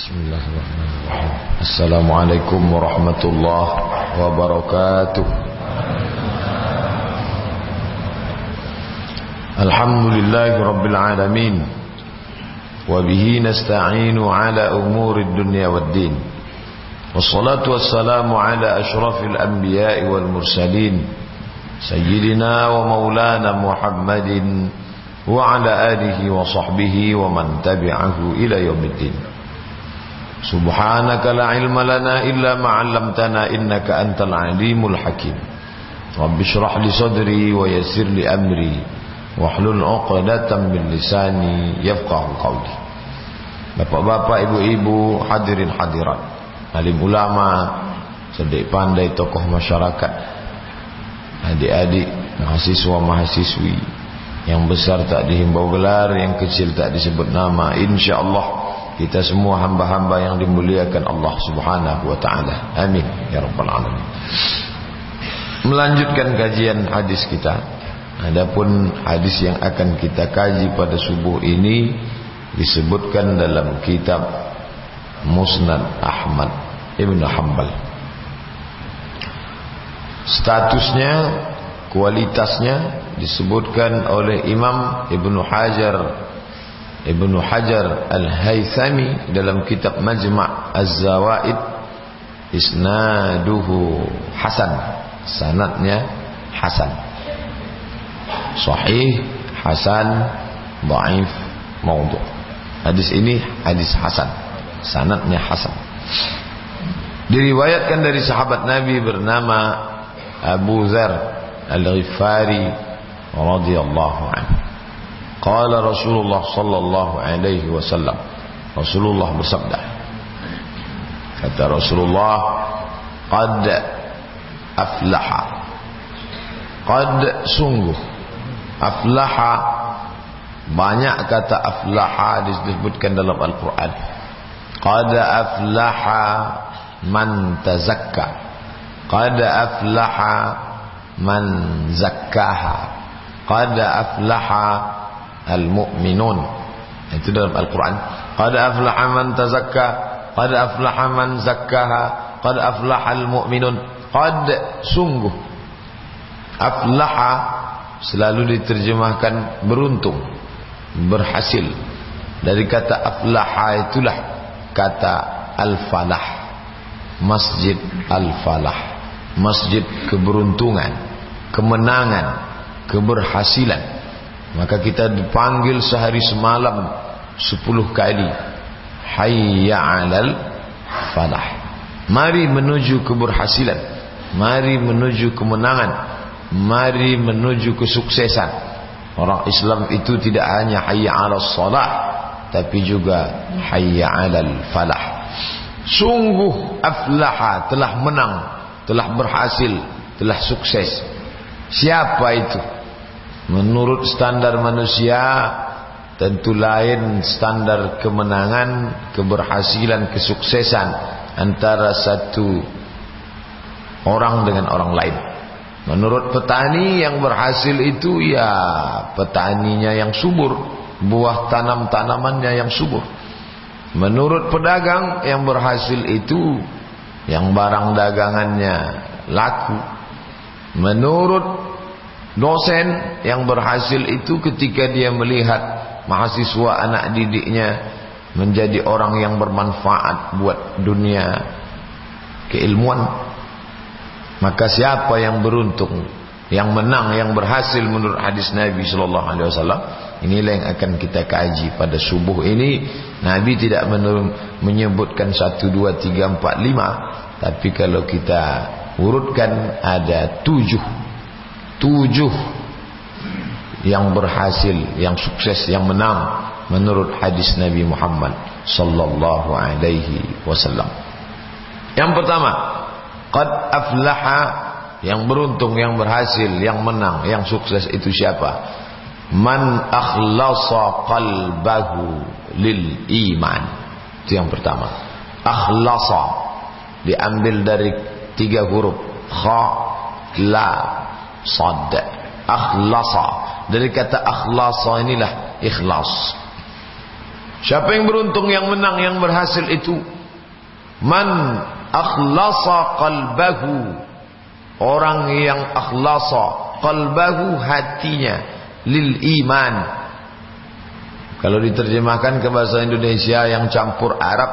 بسم الله الرحمن الرحيم. السلام عليكم ورحمة الله وبركاته. الحمد لله رب العالمين. وبه نستعين على أمور الدنيا والدين. والصلاة والسلام على أشرف الأنبياء والمرسلين. سيدنا ومولانا محمد وعلى آله وصحبه ومن تبعه إلى يوم الدين. Subhanaka la ilma lana illa ma'allamtana innaka antal alimul hakim. Rabbi syrah li sadri wa yassir li amri. Wahlul 'uqdatam min lisani yafqahu qawli. Bapak-bapak, ibu-ibu, hadirin hadirat, alim ulama, sedek pandai tokoh masyarakat, adik-adik, mahasiswa mahasiswi, yang besar tak dihimbau gelar, yang kecil tak disebut nama, insyaallah kita semua hamba-hamba yang dimuliakan Allah Subhanahu wa taala. Amin ya rabbal alamin. Melanjutkan kajian hadis kita. Adapun hadis yang akan kita kaji pada subuh ini disebutkan dalam kitab Musnad Ahmad Ibn Hanbal. Statusnya, kualitasnya disebutkan oleh Imam Ibn Hajar Ibnu Hajar Al-Haythami dalam kitab Majma' Az-Zawaid isnaduhu hasan sanadnya hasan. Sahih hasan dhaif maudhu. Hadis ini hadis hasan sanadnya hasan. Diriwayatkan dari sahabat Nabi bernama Abu Dzar Al-Ghifari radhiyallahu anhu Qala Rasulullah sallallahu alaihi wasallam. Rasulullah bersabda. Kata Rasulullah, "Qad aflaha." Qad sungguh aflaha banyak kata aflaha disebutkan dalam Al-Qur'an. Qad aflaha man tazakka. Qad aflaha man zakkaha. Qad aflaha al-mu'minun. Itu dalam Al-Qur'an. Qad aflaha man tazakka qad aflaha man zakkaha qad aflaha al-mu'minun. Qad sungguh. Aflaha selalu diterjemahkan beruntung berhasil. Dari kata aflaha itulah kata al-falah. Masjid al-falah. Masjid keberuntungan kemenangan keberhasilan maka kita dipanggil sehari semalam sepuluh kali. Hayya 'alal falah. Mari menuju keberhasilan. Mari menuju kemenangan. Mari menuju kesuksesan. Orang Islam itu tidak hanya hayya 'alas salah tapi juga hayya 'alal falah. Sungguh aflaha telah menang telah berhasil telah sukses. Siapa itu Menurut standar manusia tentu lain standar kemenangan, keberhasilan, kesuksesan antara satu orang dengan orang lain. Menurut petani yang berhasil itu ya petaninya yang subur, buah tanam-tanamannya yang subur. Menurut pedagang yang berhasil itu yang barang dagangannya laku. Menurut Dosen yang berhasil itu ketika dia melihat mahasiswa anak didiknya menjadi orang yang bermanfaat buat dunia keilmuan. Maka siapa yang beruntung, yang menang, yang berhasil menurut hadis Nabi sallallahu alaihi wasallam, inilah yang akan kita kaji pada subuh ini. Nabi tidak menyebutkan 1 2 3 4 5, tapi kalau kita urutkan ada tujuh tujuh yang berhasil, yang sukses, yang menang menurut hadis Nabi Muhammad sallallahu alaihi wasallam. Yang pertama, qad aflaha yang beruntung, yang berhasil, yang menang, yang sukses itu siapa? Man akhlasa qalbahu lil iman. Itu yang pertama. Akhlasa diambil dari tiga huruf kha la sad akhlasa dari kata akhlasa inilah ikhlas Siapa yang beruntung yang menang yang berhasil itu? Man akhlasa qalbahu. Orang yang akhlasa qalbahu hatinya lil iman. Kalau diterjemahkan ke bahasa Indonesia yang campur Arab,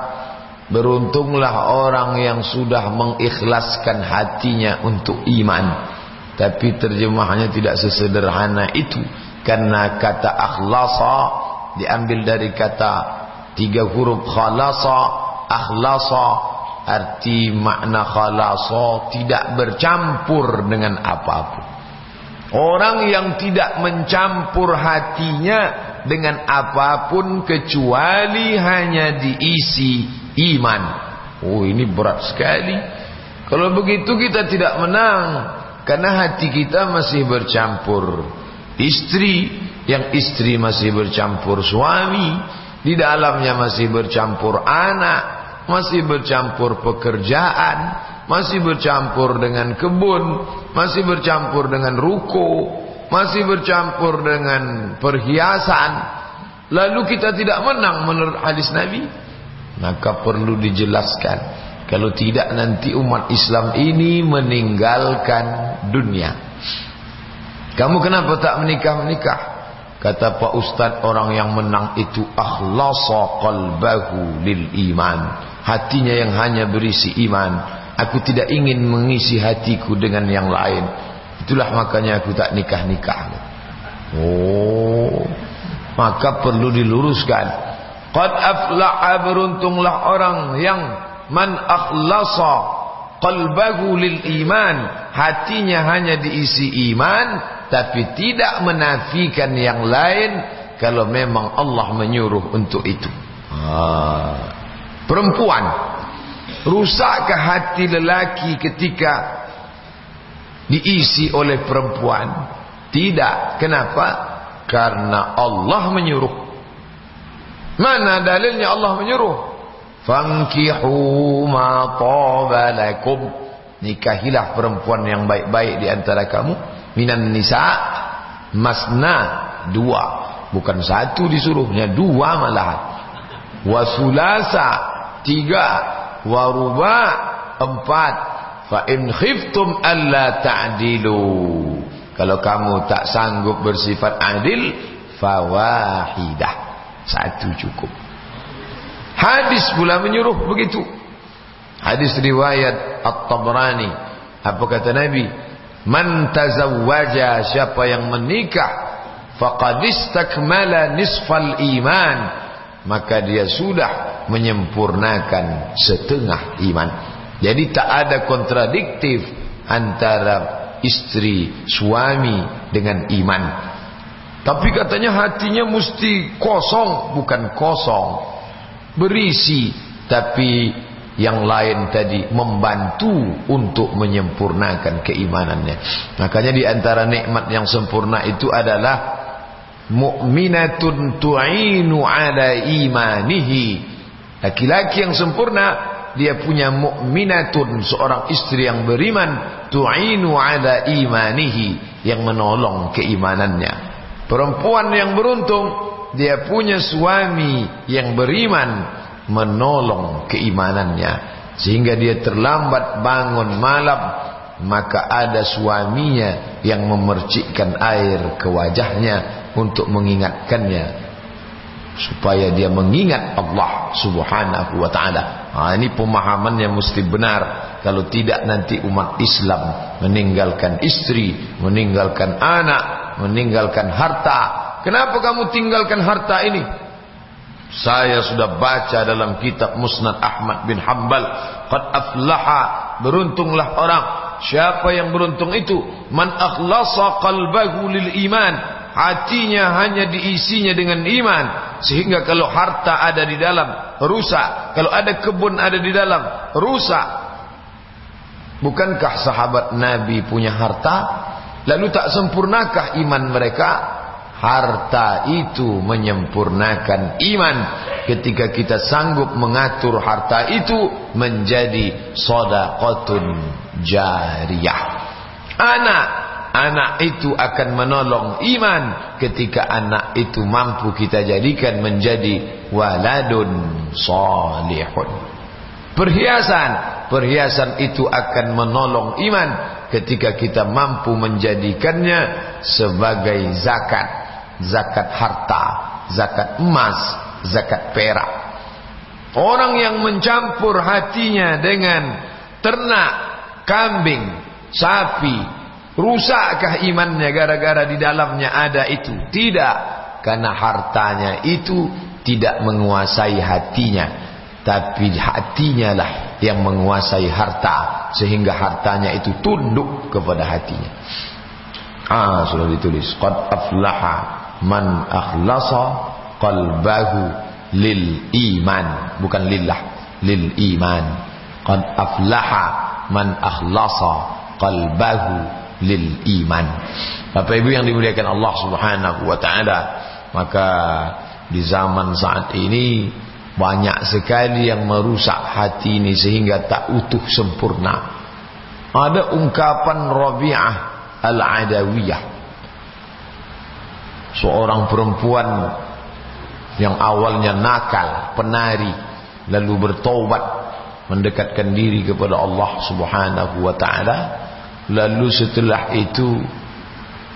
beruntunglah orang yang sudah mengikhlaskan hatinya untuk iman. Tapi terjemahannya tidak sesederhana itu. Karena kata akhlasa diambil dari kata tiga huruf khalasa akhlasa arti makna khalasa tidak bercampur dengan apa pun. Orang yang tidak mencampur hatinya dengan apa pun kecuali hanya diisi iman. Oh ini berat sekali. Kalau begitu kita tidak menang karena hati kita masih bercampur istri yang istri masih bercampur suami, di dalamnya masih bercampur anak, masih bercampur pekerjaan, masih bercampur dengan kebun, masih bercampur dengan ruko, masih bercampur dengan perhiasan. Lalu kita tidak menang menurut hadis Nabi. Maka perlu dijelaskan. Kalau tidak nanti umat Islam ini meninggalkan dunia. Kamu kenapa tak menikah-menikah? Kata Pak Ustaz orang yang menang itu akhlasa qalbahu lil iman. Hatinya yang hanya berisi iman. Aku tidak ingin mengisi hatiku dengan yang lain. Itulah makanya aku tak nikah-nikah. Oh. Maka perlu diluruskan. Qad aflaha beruntunglah orang yang man akhlasa qalbahu lil iman. Hatinya hanya diisi iman tapi tidak menafikan yang lain kalau memang Allah menyuruh untuk itu. Ha. Perempuan rusakkah hati lelaki ketika diisi oleh perempuan? Tidak. Kenapa? Karena Allah menyuruh. Mana dalilnya Allah menyuruh? Fankihu ma taba Nikahilah perempuan yang baik-baik di antara kamu. Minan nisa masna dua. Bukan satu disuruhnya dua malah wasulasa tiga. Waruba empat. Fa in khiftum alla ta'dilu. Kalau kamu tak sanggup bersifat adil fawahidah satu cukup hadis pula menyuruh begitu hadis riwayat at-tabrani apa kata nabi Man tazawwaja siapa yang menikah faqad istakmala nisfal iman maka dia sudah menyempurnakan setengah iman. Jadi tak ada kontradiktif antara istri suami dengan iman. Tapi katanya hatinya mesti kosong, bukan kosong. Berisi tapi yang lain tadi membantu untuk menyempurnakan keimanannya. Makanya di antara nikmat yang sempurna itu adalah mukminatun tu'inu ala imanihi. Laki-laki yang sempurna dia punya mukminatun seorang istri yang beriman tu'inu ala imanihi yang menolong keimanannya. Perempuan yang beruntung dia punya suami yang beriman menolong keimanannya sehingga dia terlambat bangun malam maka ada suaminya yang memercikkan air ke wajahnya untuk mengingatkannya supaya dia mengingat Allah Subhanahu wa taala. Ha ini pemahaman yang mesti benar. Kalau tidak nanti umat Islam meninggalkan istri, meninggalkan anak, meninggalkan harta. Kenapa kamu tinggalkan harta ini? Saya sudah baca dalam kitab Musnad Ahmad bin Hanbal, qad aflaha, beruntunglah orang. Siapa yang beruntung itu? Man akhlasa qalbahu lil iman. Hatinya hanya diisinya dengan iman sehingga kalau harta ada di dalam rusak, kalau ada kebun ada di dalam rusak. Bukankah sahabat Nabi punya harta? Lalu tak sempurnakah iman mereka? Harta itu menyempurnakan iman. Ketika kita sanggup mengatur harta itu menjadi sedekahun jariyah. Anak anak itu akan menolong iman. Ketika anak itu mampu kita jadikan menjadi waladun salihun. Perhiasan perhiasan itu akan menolong iman. Ketika kita mampu menjadikannya sebagai zakat zakat harta zakat emas zakat perak. Orang yang mencampur hatinya dengan ternak kambing sapi rusakkah imannya gara-gara di dalamnya ada itu? Tidak karena hartanya itu tidak menguasai hatinya tapi hatinya lah yang menguasai harta sehingga hartanya itu tunduk kepada hatinya. Ah sudah ditulis. Qad aflaha man akhlasa qalbahu lil iman bukan lillah lil iman qad aflaha man akhlasa qalbahu lil iman Bapak Ibu yang dimuliakan Allah Subhanahu wa taala maka di zaman saat ini banyak sekali yang merusak hati ini sehingga tak utuh sempurna. Ada ungkapan Rabi'ah Al-Adawiyah. Seorang perempuan yang awalnya nakal, penari, lalu bertobat mendekatkan diri kepada Allah Subhanahu wa taala. Lalu setelah itu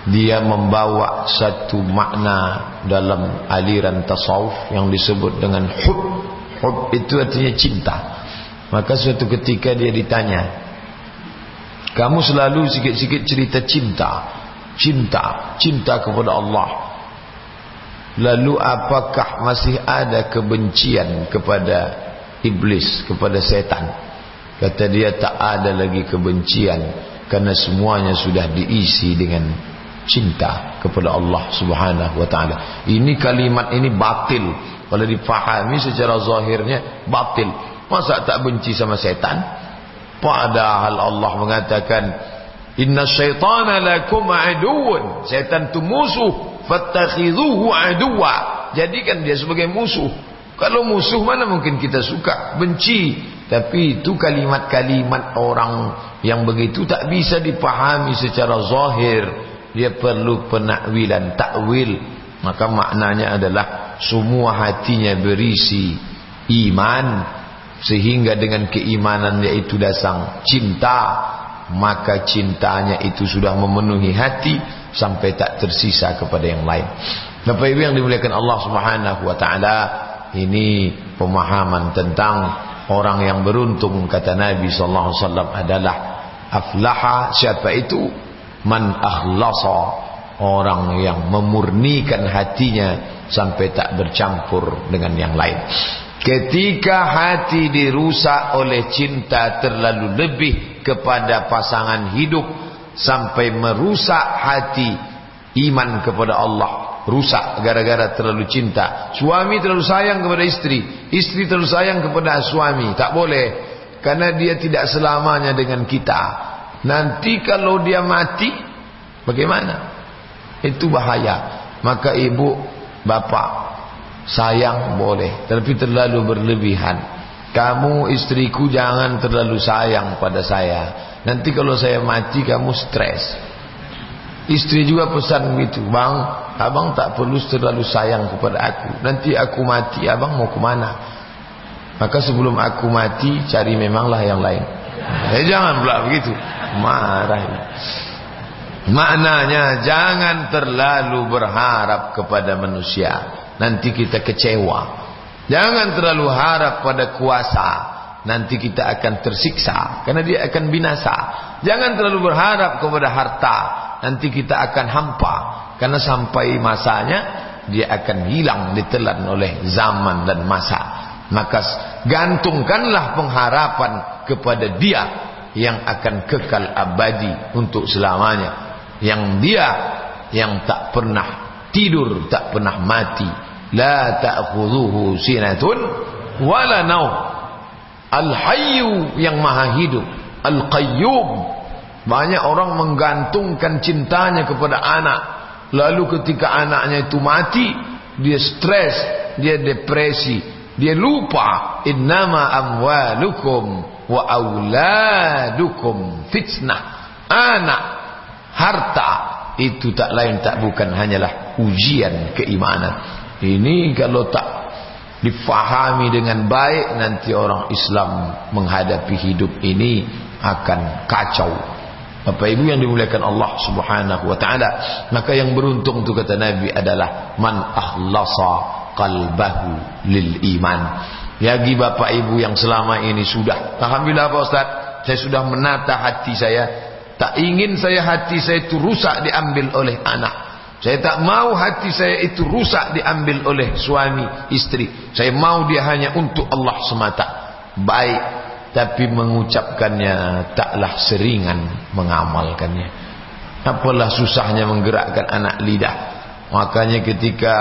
dia membawa satu makna dalam aliran tasawuf yang disebut dengan hub. Hub itu artinya cinta. Maka suatu ketika dia ditanya kamu selalu sikit-sikit cerita cinta cinta cinta kepada Allah lalu apakah masih ada kebencian kepada iblis kepada setan kata dia tak ada lagi kebencian karena semuanya sudah diisi dengan cinta kepada Allah Subhanahu wa taala. Ini kalimat ini batil kalau dipahami secara zahirnya batil. Masa tak benci sama setan? Padahal Allah mengatakan Inna syaitana lakum aduun Setan itu musuh Fattakhidhuhu aduwa. Jadikan dia sebagai musuh. Kalau musuh mana mungkin kita suka Benci? Tapi itu kalimat-kalimat orang Yang begitu tak bisa dipahami secara zahir. Dia perlu penakwilan takwil. Maka maknanya adalah semua hatinya berisi iman. Sehingga dengan keimanan yaitu dasar cinta maka cintanya itu sudah memenuhi hati sampai tak tersisa kepada yang lain. Bapak Ibu yang dimuliakan Allah Subhanahu wa taala ini pemahaman tentang orang yang beruntung kata Nabi sallallahu alaihi wasallam adalah aflaha. Siapa itu? Man akhlasa. Orang yang memurnikan hatinya sampai tak bercampur dengan yang lain ketika hati dirusak oleh cinta terlalu lebih kepada pasangan hidup sampai merusak hati iman kepada Allah. Rusak gara-gara terlalu cinta. Suami terlalu sayang kepada istri istri terlalu sayang kepada suami. Tak boleh. Karena dia tidak selamanya dengan kita. Nanti kalau dia mati Bagaimana? Itu bahaya. Maka ibu Bapak Sayang boleh. Tapi terlalu berlebihan. Kamu istriku jangan terlalu sayang pada saya. Nanti kalau saya mati kamu stres. Istri juga pesan begitu Bang Abang tak perlu terlalu sayang kepada aku. Nanti aku mati Abang mau ke mana? Maka sebelum aku mati Cari memanglah yang lain. Eh jangan pula begitu. Marah. Maknanya jangan terlalu berharap kepada manusia. Nanti kita kecewa. Jangan terlalu harap pada kuasa. Nanti kita akan tersiksa. Karena dia akan binasa. Jangan terlalu berharap kepada harta. Nanti kita akan hampa. Karena sampai masanya. Dia akan hilang ditelan oleh zaman dan masa. Maka gantungkanlah pengharapan kepada dia yang akan kekal abadi untuk selamanya yang dia yang tak pernah tidur tak pernah mati la ta'khudhuhu sinatun wala naum al-hayyu yang maha hidup al-qayyum banyak orang menggantungkan cintanya kepada anak. Lalu ketika anaknya itu mati dia stres dia depresi. Dia lupa innama amwalukum wa auladukum fitnah. Anak harta itu tak lain tak bukan hanyalah ujian keimanan ini kalau tak difahami dengan baik nanti orang Islam menghadapi hidup ini akan kacau. Bapak Ibu yang dimuliakan Allah Subhanahu wa taala. Maka yang beruntung tu kata Nabi adalah man akhlasa qalbahu lil iman. Bagi Bapak Ibu yang selama ini sudah alhamdulillah Pak Ustaz saya sudah menata hati saya. Tak ingin saya hati saya itu rusak diambil oleh anak saya tak mau hati saya itu rusak diambil oleh suami istri saya mau dia hanya untuk Allah semata. Baik tapi mengucapkannya taklah seringan mengamalkannya. Apalah susahnya menggerakkan anak lidah. Makanya ketika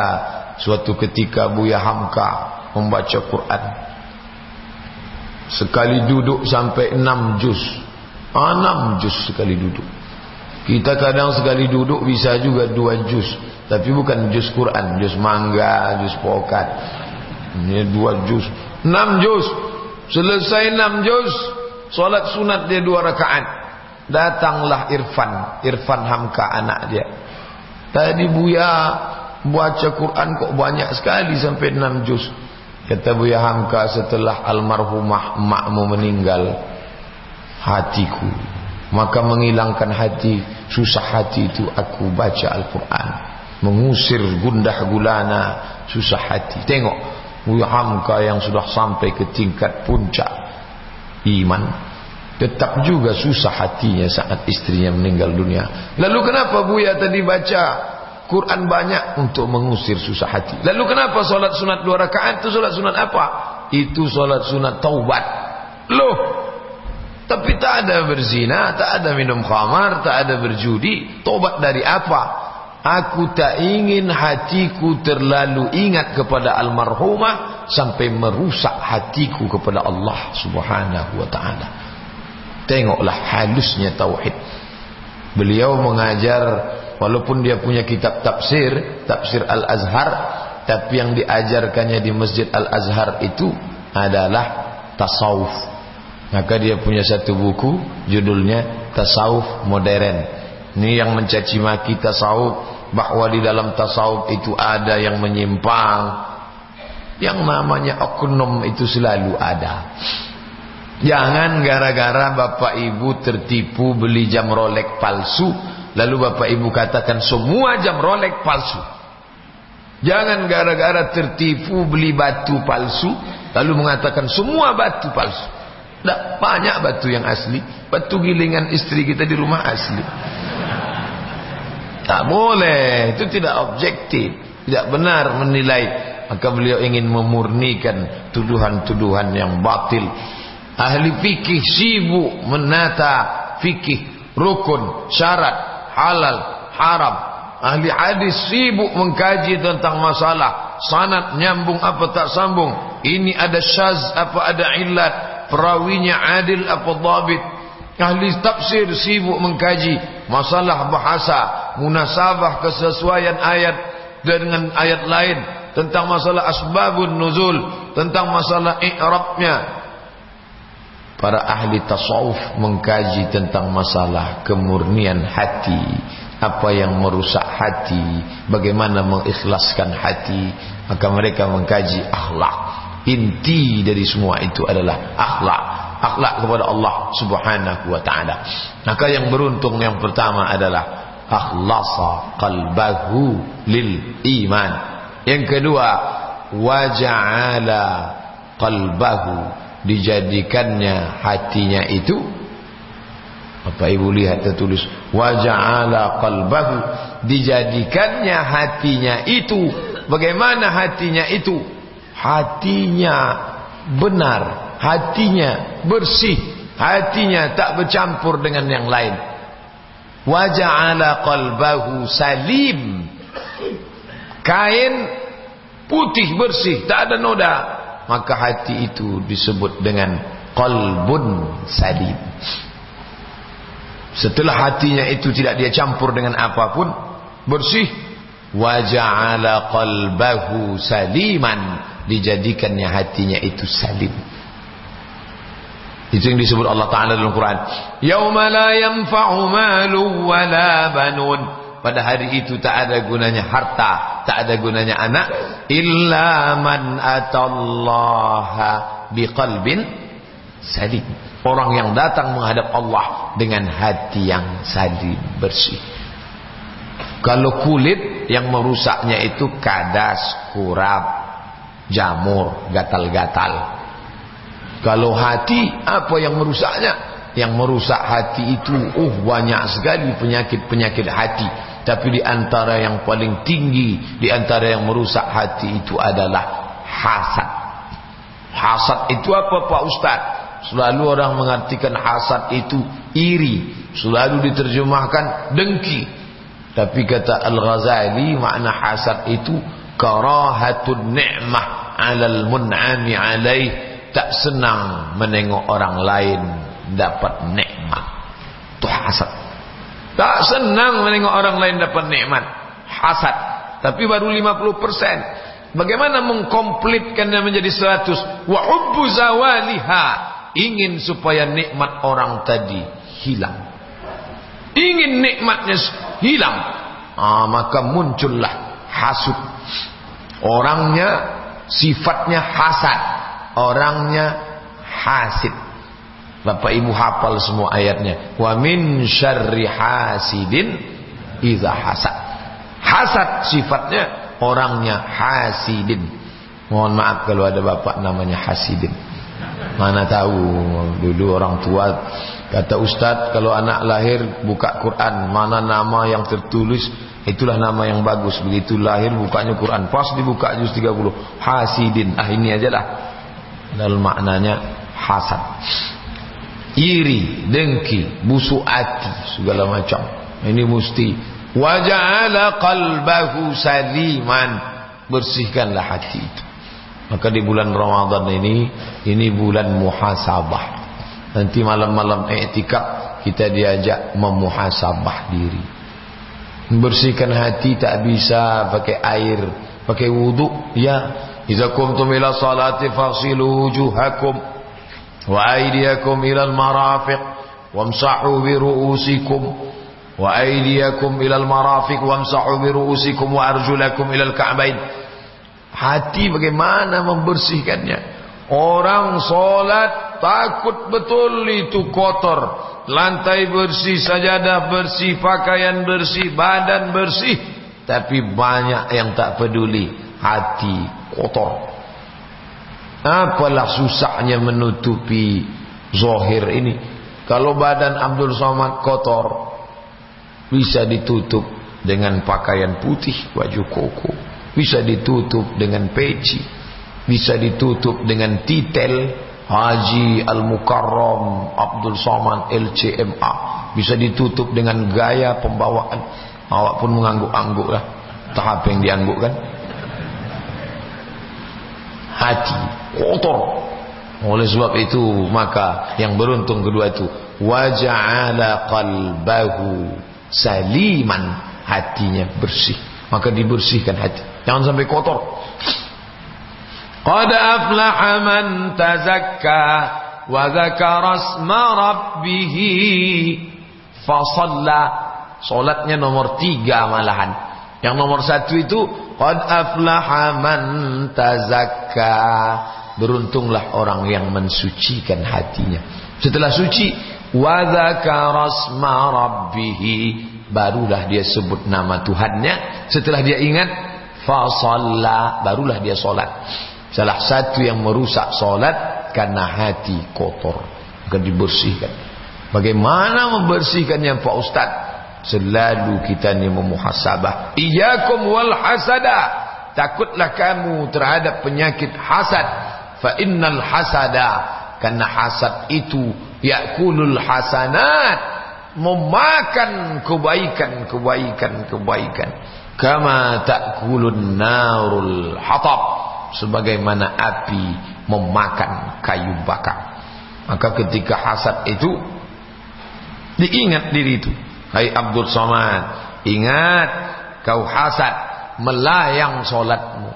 suatu ketika Buya Hamka membaca Quran sekali duduk sampai enam juz. Enam juz sekali duduk kita kadang sekali duduk bisa juga dua juz. Tapi bukan juz Quran. Juz mangga, juz pokat. Ini dua juz. Enam juz. Selesai enam juz. Solat sunat dia dua rakaat. Datanglah Irfan. Irfan Hamka anak dia. Tadi Buya baca Quran kok banyak sekali sampai enam juz. Kata Buya Hamka setelah almarhumah emakmu meninggal. Hatiku maka menghilangkan hati susah hati itu aku baca Al-Quran. Mengusir gundah gulana susah hati. Tengok Hamka yang sudah sampai ke tingkat puncak iman. Tetap juga susah hatinya saat istrinya meninggal dunia. Lalu kenapa Buya tadi baca Quran banyak untuk mengusir susah hati? Lalu kenapa solat sunat dua rakaat? Itu solat sunat apa? Itu solat sunat taubat. Loh tapi tak ada berzina, tak ada minum khamar, tak ada berjudi. Tobat dari apa? Aku tak ingin hatiku terlalu ingat kepada almarhumah sampai merusak hatiku kepada Allah Subhanahu wa taala. Tengoklah halusnya tauhid. Beliau mengajar walaupun dia punya kitab tafsir, tafsir Al-Azhar, tapi yang diajarkannya di Masjid Al-Azhar itu adalah tasawuf maka dia punya satu buku judulnya Tasawuf Modern. Ini yang mencaci maki tasawuf bahwa di dalam tasawuf itu ada yang menyimpang. Yang namanya oknum itu selalu ada. Jangan gara-gara bapak ibu tertipu beli jam Rolex palsu lalu bapak ibu katakan semua jam Rolex palsu. Jangan gara-gara tertipu beli batu palsu lalu mengatakan semua batu palsu. Tak banyak batu yang asli. Batu gilingan istri kita di rumah asli. Tak boleh. Itu tidak objektif. Tidak benar menilai. Maka beliau ingin memurnikan tuduhan-tuduhan yang batil. Ahli fikih sibuk menata fikih, rukun, syarat, halal, haram. Ahli hadis sibuk mengkaji tentang masalah sanad nyambung apa tak sambung. Ini ada syaz apa ada illat perawinya adil apa dhabit? Ahli tafsir sibuk mengkaji masalah bahasa munasabah kesesuaian ayat dengan ayat lain tentang masalah asbabun nuzul tentang masalah i'rabnya. Para ahli tasawuf mengkaji tentang masalah kemurnian hati. Apa yang merusak hati? Bagaimana mengikhlaskan hati? Maka mereka mengkaji akhlak inti dari semua itu adalah akhlak. Akhlak kepada Allah subhanahu wa ta'ala. Maka yang beruntung yang pertama adalah akhlasa qalbahu lil iman. Yang kedua waja'ala qalbahu. Dijadikannya hatinya itu apa ibu lihat tertulis waja'ala qalbahu. Dijadikannya hatinya itu. Bagaimana hatinya itu hatinya benar, hatinya bersih, hatinya tak bercampur dengan yang lain. Waja'ala qalbahu salim. Kain putih bersih, tak ada noda. Maka hati itu disebut dengan qalbun salim. Setelah hatinya itu tidak dia campur dengan apa pun, bersih, waja'ala qalbahu saliman dijadikannya hatinya itu salim Itu yang disebut Allah Ta'ala dalam Quran. Yawma la yanfa'u malu wa la banun. Pada hari itu tak ada gunanya harta, tak ada gunanya anak. Illa man atallaha biqalbin salim. Orang yang datang menghadap Allah dengan hati yang salim, bersih. Kalau kulit yang merusaknya itu kadas, kurap, jamur, gatal-gatal. Kalau hati apa yang merusaknya? Yang merusak hati itu uh banyak sekali penyakit-penyakit hati. Tapi di antara yang paling tinggi di antara yang merusak hati itu adalah hasad. Hasad itu apa Pak Ustaz? Selalu orang mengartikan hasad itu iri, selalu diterjemahkan dengki. Tapi kata Al-Ghazali makna hasad itu karahatun ni'mah 'alal mun'ami 'alaih tak senang menengok orang lain dapat nikmat. Itu hasad. Tak senang menengok orang lain dapat nikmat. Hasad. Tapi baru 50%. Bagaimana mengkomplitkannya menjadi 100? Wa hubbu zawaliha. Ingin supaya nikmat orang tadi hilang. Ingin nikmatnya hilang. Ah, maka muncullah hasud. Orangnya sifatnya hasad orangnya hasid. Bapak Ibu hafal semua ayatnya. Wa min syarri hasidin idza hasad. Hasad sifatnya orangnya hasidin. Mohon maaf kalau ada bapak namanya hasidin. Mana tahu dulu orang tua kata ustaz kalau anak lahir buka Quran mana nama yang tertulis itulah nama yang bagus. Begitu lahir bukanya Quran. Pas dibuka juz 30 hasidin. Ah ini aja lah. Dalam maknanya hasad. Iri dengki busuk hati segala macam. Ini mesti. Waja'ala qalbahu saliman bersihkanlah hati itu. Maka di bulan Ramadan ini ini bulan muhasabah. Nanti malam-malam i'tikaf kita diajak memuhasabah diri Bersihkan hati tak bisa pakai air, pakai wudu ya. Idza qumtum ila salati fasilu wujuhakum wa aydiyakum ila al-marafiq wamsahu bi ru'usikum wa aydiyakum ila al-marafiq wamsahu bi ru'usikum wa arjulakum ila al-ka'bayn. Hati bagaimana membersihkannya? Orang salat takut betul itu kotor lantai bersih sajadah bersih pakaian bersih badan bersih tapi banyak yang tak peduli hati kotor. Apalah susahnya menutupi zohir ini. Kalau badan Abdul Somad kotor, bisa ditutup dengan pakaian putih, baju koko. Bisa ditutup dengan peci. Bisa ditutup dengan titel Haji Al-Mukarram Abdul Somad LCMA. Bisa ditutup dengan gaya pembawaan. Awak pun mengangguk-angguk lah. Tahap yang diangguk kan? Hati kotor. Oleh sebab itu maka yang beruntung kedua itu waja'ala qalbahu saliman. Hatinya bersih. Maka dibersihkan hati. Jangan sampai kotor qad aflaha man tazakka wa dzakara asma rabbih fa nomor tiga malahan yang nomor satu itu qad aflaha man tazakka. Beruntunglah orang yang mensucikan hatinya. Setelah suci wa dzakara rabbih barulah dia sebut nama Tuhannya. Setelah dia ingat fa barulah dia solat. Salah satu yang merusak solat karena hati kotor. Maka dibersihkan. Bagaimana membersihkannya Pak Ustaz? Selalu kita ni memuhasabah. Iyakum wal hasada. Takutlah kamu terhadap penyakit hasad. Fa innal hasada. Karena hasad itu yakulul hasanat. Memakan kebaikan, kebaikan, kebaikan. Kama takulun narul hatab. Sebagaimana api memakan kayu bakar. Maka ketika hasad itu diingat diri itu. Hai Abdul Somad Ingat Kau hasad Melayang solatmu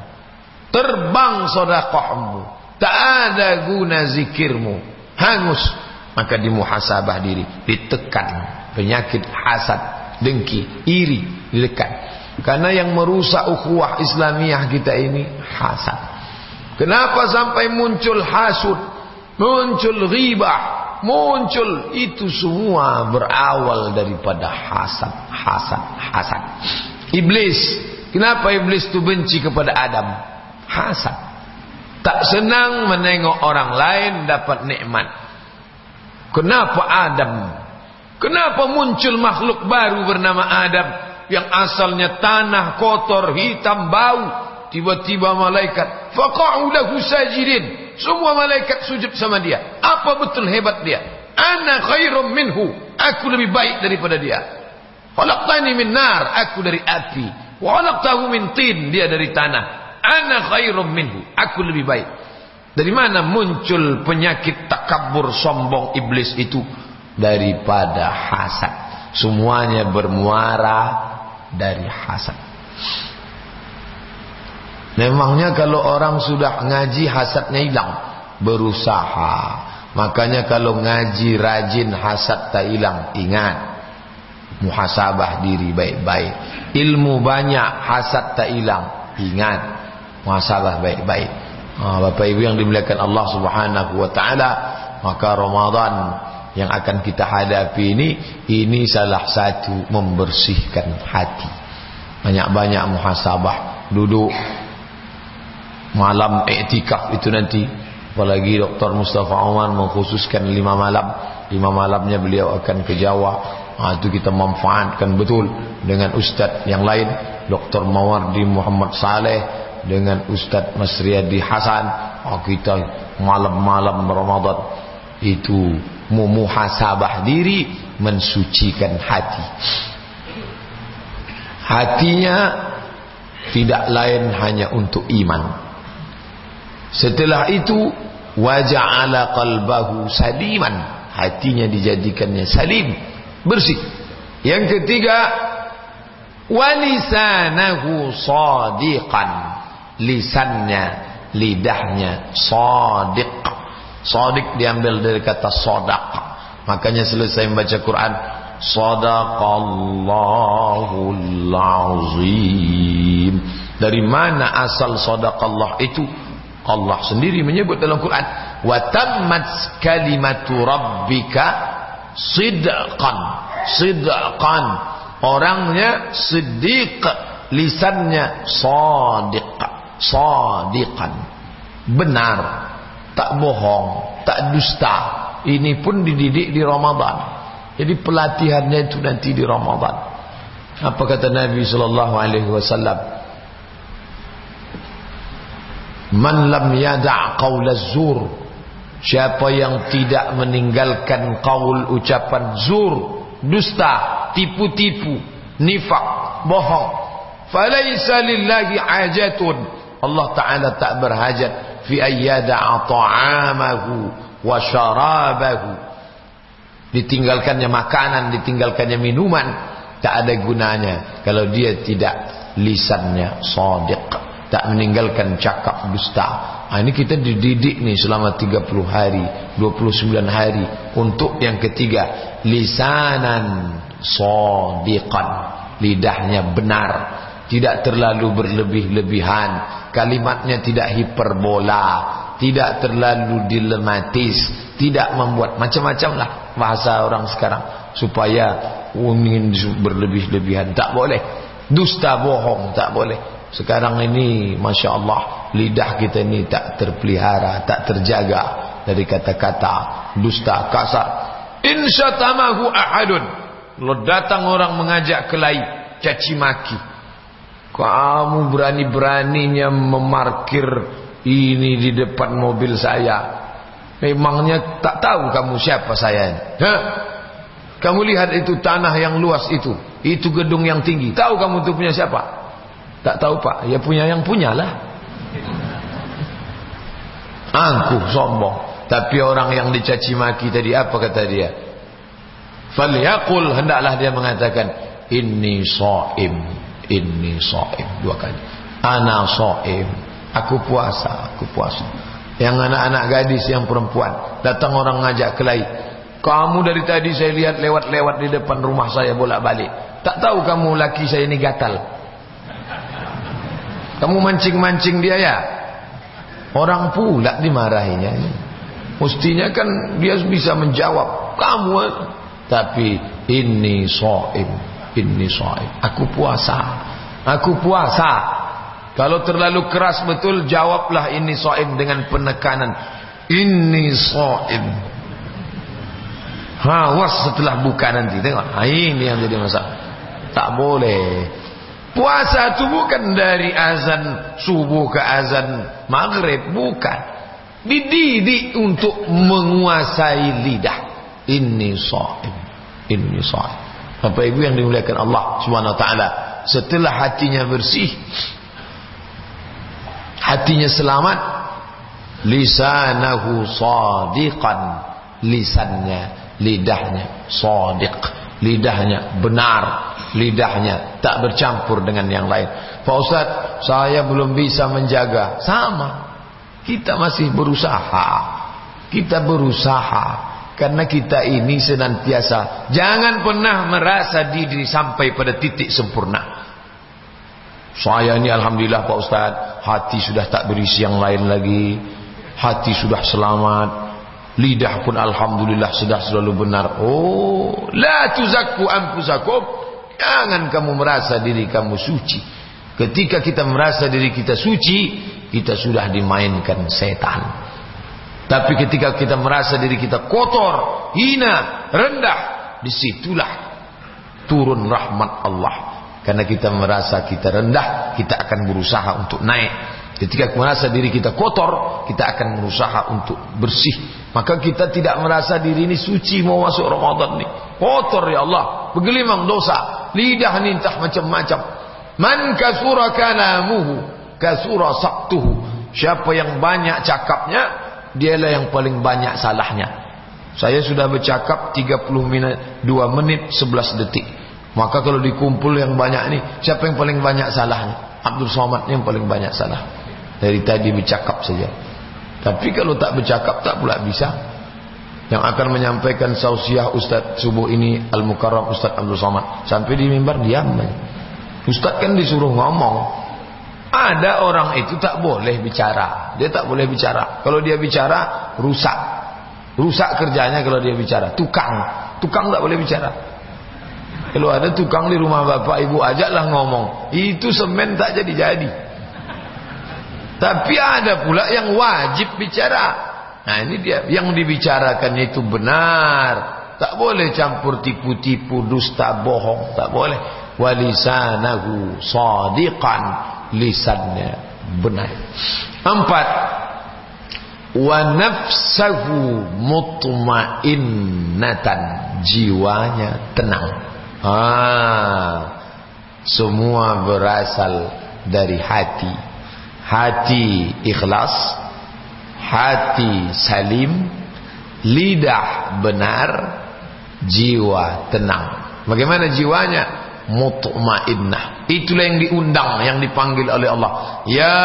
Terbang sodakahmu Tak ada guna zikirmu. Hangus. Maka dimuhasabah diri ditekan. Penyakit hasad dengki iri dilekan karena yang merusak ukhuwah Islamiyah kita ini hasad. Kenapa sampai muncul hasud? Muncul ghibah. Muncul itu semua berawal daripada hasad hasad hasad. Iblis. Kenapa iblis itu benci kepada Adam? Hasad. Tak senang menengok orang lain dapat nikmat. Kenapa Adam? Kenapa muncul makhluk baru bernama Adam yang asalnya tanah kotor, hitam, bau? Tiba-tiba malaikat faqa'u sajidin. Semua malaikat sujud sama dia. Apa betul hebat dia? Ana khairum minhu. Aku lebih baik daripada dia. Khalaqtani min nar, aku dari api. Wa khalaqtahu min tin, dia dari tanah. Ana khairum minhu. Aku lebih baik. Dari mana muncul penyakit takabur sombong iblis itu? Daripada hasad. Semuanya bermuara dari hasad. Memangnya kalau orang sudah ngaji hasadnya hilang. Berusaha. Makanya kalau ngaji rajin hasad tak hilang. Ingat. Muhasabah diri baik-baik. Ilmu banyak hasad tak hilang. Ingat. Muhasabah baik-baik. Ha, Bapak Ibu yang dimuliakan Allah Subhanahu wa taala, maka Ramadan yang akan kita hadapi ini ini salah satu membersihkan hati. Banyak-banyak muhasabah, duduk malam iktikaf itu nanti apalagi Dr. Mustafa Umar mengkhususkan lima malam lima malamnya beliau akan ke Jawa ha, itu kita manfaatkan betul dengan ustaz yang lain Dr. Mawardi Muhammad Saleh dengan Ustaz Masriyadi Hasan oh, kita malam-malam Ramadan itu memuhasabah diri mensucikan hati. Hatinya tidak lain hanya untuk iman. Setelah itu waja'ala qalbahu saliman. Hatinya dijadikannya salim bersih. Yang ketiga walisanahu sadiqan. Lisannya, lidahnya sadiq. Sadiq diambil dari kata sodak. Makanya selesai membaca Quran, sadaqallahul azim. Dari mana asal sadaqallah itu? Allah sendiri menyebut dalam Quran, wa tammat kalimatu rabbika sidqan. Sidqan. Orangnya siddiq, lisannya sadiq sadiqan benar tak bohong tak dusta. Ini pun dididik di Ramadan. Jadi pelatihannya itu nanti di Ramadan. Apa kata Nabi sallallahu alaihi wasallam? Man lam yada' qaul az-zur. Siapa yang tidak meninggalkan qaul ucapan zur dusta tipu-tipu nifak bohong. Falaysa lillahi ajatun Allah Ta'ala tak berhajat fi ayyada'a ta'amahu wa syarabahu. Ditinggalkannya makanan ditinggalkannya minuman tak ada gunanya kalau dia tidak lisannya sadiq tak meninggalkan cakap dusta. Ha, ini kita dididik nih selama 30 hari 29 hari untuk yang ketiga lisanan sadiqan lidahnya benar tidak terlalu berlebih-lebihan. Kalimatnya tidak hiperbola. Tidak terlalu dilematis. Tidak membuat macam-macam lah bahasa orang sekarang. Supaya ingin berlebih-lebihan. Tak boleh. Dusta bohong tak boleh. Sekarang ini Masya Allah lidah kita ini tak terpelihara tak terjaga dari kata-kata dusta. Kasar insyatamahu ahadun. Kalau datang orang mengajak kelai caci maki kamu berani-beraninya memarkir ini di depan mobil saya. Memangnya tak tahu kamu siapa saya. Hah? Kamu lihat itu tanah yang luas itu. Itu gedung yang tinggi. Tahu kamu itu punya siapa? Tak tahu pak. Ya punya yang punyalah. Angkuh sombong. Tapi orang yang dicaci maki tadi apa kata dia? Falyaqul hendaklah dia mengatakan inni shaim inni shaim dua kali ana shaim aku puasa aku puasa yang anak-anak gadis yang perempuan datang orang ngajak kelai Kamu dari tadi saya lihat lewat-lewat di depan rumah saya bolak-balik. Tak tahu kamu laki saya ini gatal. Kamu mancing-mancing dia ya? Orang pula dimarahinya. Mestinya kan dia bisa menjawab. Kamu tapi ini soim, ini soim. Aku puasa, aku puasa. Kalau terlalu keras betul jawablah ini soim dengan penekanan. Ini soim. Hawas setelah buka nanti tengok. Ini yang jadi masalah. Tak boleh. Puasa itu bukan dari azan subuh ke azan maghrib, bukan. Dididik untuk menguasai lidah. Inni sha'im. Inni sha'im. Bapak Ibu yang dimuliakan Allah Subhanahu wa taala, setelah hatinya bersih, hatinya selamat, lisanahu sadiqan, lisannya, lidahnya sadiq, lidahnya benar, lidahnya tak bercampur dengan yang lain. Pak Ustaz, saya belum bisa menjaga. Sama. Kita masih berusaha. Kita berusaha. Karena kita ini senantiasa jangan pernah merasa diri sampai pada titik sempurna. Saya ini alhamdulillah Pak Ustaz, hati sudah tak berisi yang lain lagi. Hati sudah selamat. Lidah pun alhamdulillah sudah selalu benar. Oh, la tuzakku anfusakum. Jangan kamu merasa diri kamu suci. Ketika kita merasa diri kita suci, kita sudah dimainkan setan. Tapi ketika kita merasa diri kita kotor, hina, rendah, di situlah turun rahmat Allah. Karena kita merasa kita rendah, kita akan berusaha untuk naik. Ketika merasa diri kita kotor, kita akan berusaha untuk bersih. Maka kita tidak merasa diri ini suci mau masuk Ramadan ini. Kotor ya Allah, bergelimang dosa, lidah ini entah macam-macam. Man kasura kalamuhu, kasura saktuhu. Siapa yang banyak cakapnya, dialah yang paling banyak salahnya. Saya sudah bercakap 30 menit, 2 menit 11 detik. Maka kalau dikumpul yang banyak ini, siapa yang paling banyak salahnya? Abdul Somad yang paling banyak salah. Dari tadi bercakap saja. Tapi kalau tak bercakap tak pula bisa. Yang akan menyampaikan sausiah Ustaz subuh ini Al-Mukarram Ustaz Abdul Somad. Sampai di mimbar diam. Ustaz kan disuruh ngomong. Ada orang itu tak boleh bicara. Dia tak boleh bicara. Kalau dia bicara, rusak. Rusak kerjanya kalau dia bicara. Tukang. Tukang tak boleh bicara. Kalau ada tukang di rumah bapak ibu, ajaklah ngomong. Itu semen tak jadi-jadi. Tapi ada pula yang wajib bicara. Nah ini dia. Yang dibicarakan itu benar. Tak boleh campur tipu-tipu, dusta, bohong. Tak boleh. Walisanahu sadiqan lisannya benar. Empat, wa nafsahu mutmainnatan, jiwanya tenang. Ah, semua berasal dari hati. Hati ikhlas, hati salim, lidah benar, jiwa tenang. Bagaimana jiwanya? Mutmainnah. Itulah yang diundang, yang dipanggil oleh Allah. Ya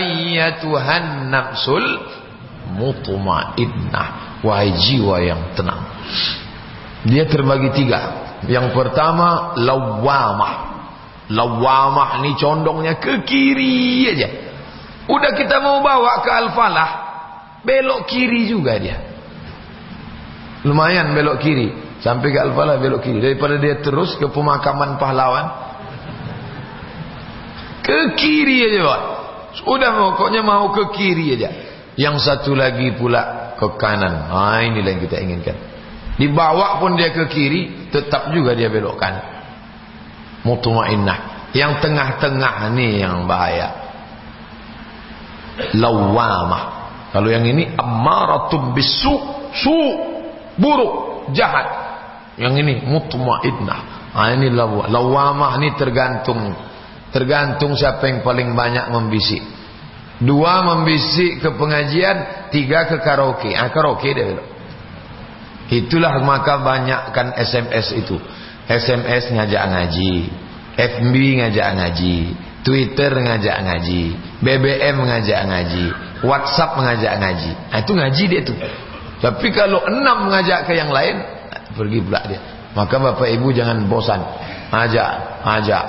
ayyatuhan nafsul mutmainnah. Wahai jiwa yang tenang. Dia terbagi tiga. Yang pertama lawamah. Lawamah ni condongnya ke kiri aja. Udah kita mau bawa ke Al-Falah, belok kiri juga dia. Lumayan belok kiri. Sampai ke Al-Falah belok kiri. Daripada dia terus ke pemakaman pahlawan. Ke kiri aja Pak. Sudah pokoknya mau ke kiri aja. Yang satu lagi pula ke kanan. Ha, inilah yang kita inginkan. Dibawa pun dia ke kiri. Tetap juga dia belok kanan. Mutumainnah. Yang tengah-tengah ni yang bahaya. Lawamah. Kalau yang ini ammaratum bisu. Su. Buruk. Jahat. Yang ini mutmainnah. Ah ini lawamah. Lawamah ini tergantung tergantung siapa yang paling banyak membisik. Dua membisik ke pengajian, tiga ke karaoke. Ah karaoke dia belok. Itulah maka banyakkan SMS itu. SMS ngajak ngaji, FB ngajak ngaji, Twitter ngajak ngaji, BBM ngajak ngaji, WhatsApp ngajak ngaji. Nah, itu ngaji dia tuh. Tapi kalau enam mengajak ke yang lain, pergi pula dia. Maka bapak ibu jangan bosan. Ajak, ajak.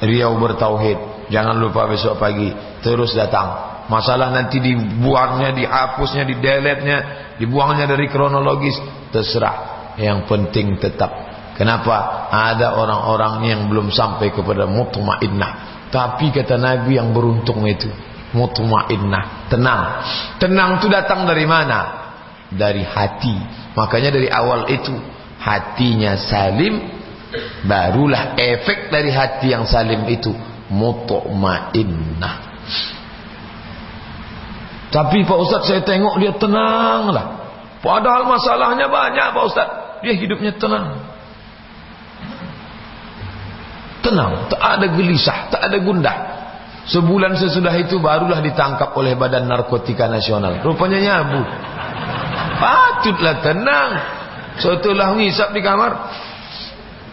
Riau bertauhid. Jangan lupa besok pagi. Terus datang. Masalah nanti dibuangnya, dihapusnya, dideletnya, dibuangnya dari kronologis. Terserah. Yang penting tetap. Kenapa? Ada orang-orang yang belum sampai kepada mutmainnah. Tapi kata Nabi yang beruntung itu. Mutmainnah. Tenang. Tenang itu datang dari mana? dari hati. Makanya dari awal itu hatinya salim barulah efek dari hati yang salim itu mutmainnah. Tapi Pak Ustaz saya tengok dia tenang lah. Padahal masalahnya banyak Pak Ustaz. Dia hidupnya tenang. Tenang, tak ada gelisah, tak ada gundah. Sebulan sesudah itu barulah ditangkap oleh Badan Narkotika Nasional. Rupanya nyabu. Patutlah tenang. Setelah ngisap di kamar.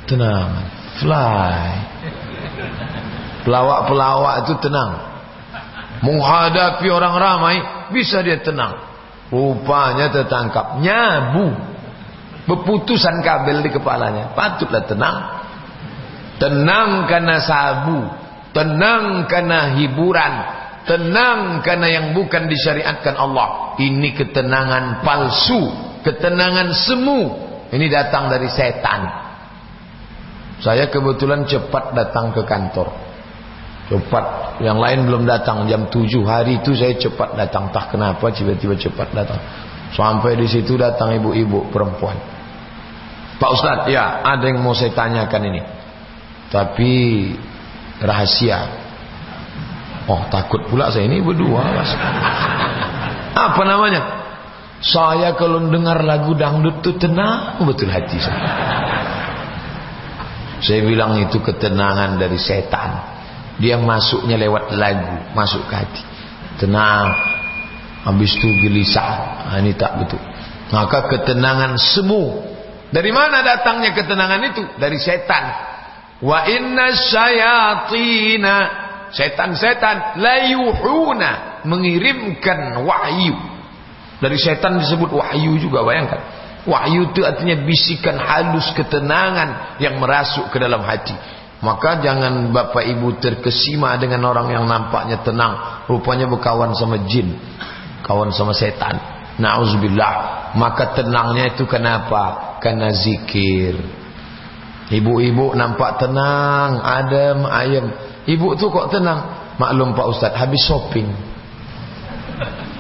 Tenang. Fly. Pelawak-pelawak itu tenang. Menghadapi orang ramai. Bisa dia tenang. Rupanya tertangkap. Nyabu. Berputusan kabel di kepalanya. Patutlah tenang. Tenang karena sabu. Tenang karena hiburan. Tenang karena yang bukan disyariatkan Allah. Ini ketenangan palsu, ketenangan semu. Ini datang dari setan. Saya kebetulan cepat datang ke kantor. Cepat, yang lain belum datang jam 7 hari itu saya cepat datang. Tak kenapa tiba-tiba cepat datang. Sampai di situ datang ibu-ibu perempuan. Pak Ustadz, ya ada yang mau saya tanyakan ini. Tapi rahasia Oh takut pula saya ini berdua mas. Apa namanya? Saya kalau dengar lagu dangdut itu tenang betul hati saya. Saya bilang itu ketenangan dari setan. Dia masuknya lewat lagu, masuk ke hati. Tenang. Habis itu gelisah. Nah, ini tak betul. Maka ketenangan semu. Dari mana datangnya ketenangan itu? Dari setan. Wa inna syayatina setan-setan layuhuna mengirimkan wahyu dari setan disebut wahyu juga bayangkan. Wahyu itu artinya bisikan halus ketenangan yang merasuk ke dalam hati. Maka jangan bapak ibu terkesima dengan orang yang nampaknya tenang. Rupanya berkawan sama jin kawan sama setan. Na'udzubillah. Maka tenangnya itu kenapa? Karena zikir. Ibu-ibu nampak tenang adem ayem. Ibu tu kok tenang? Maklum Pak Ustaz, habis shopping.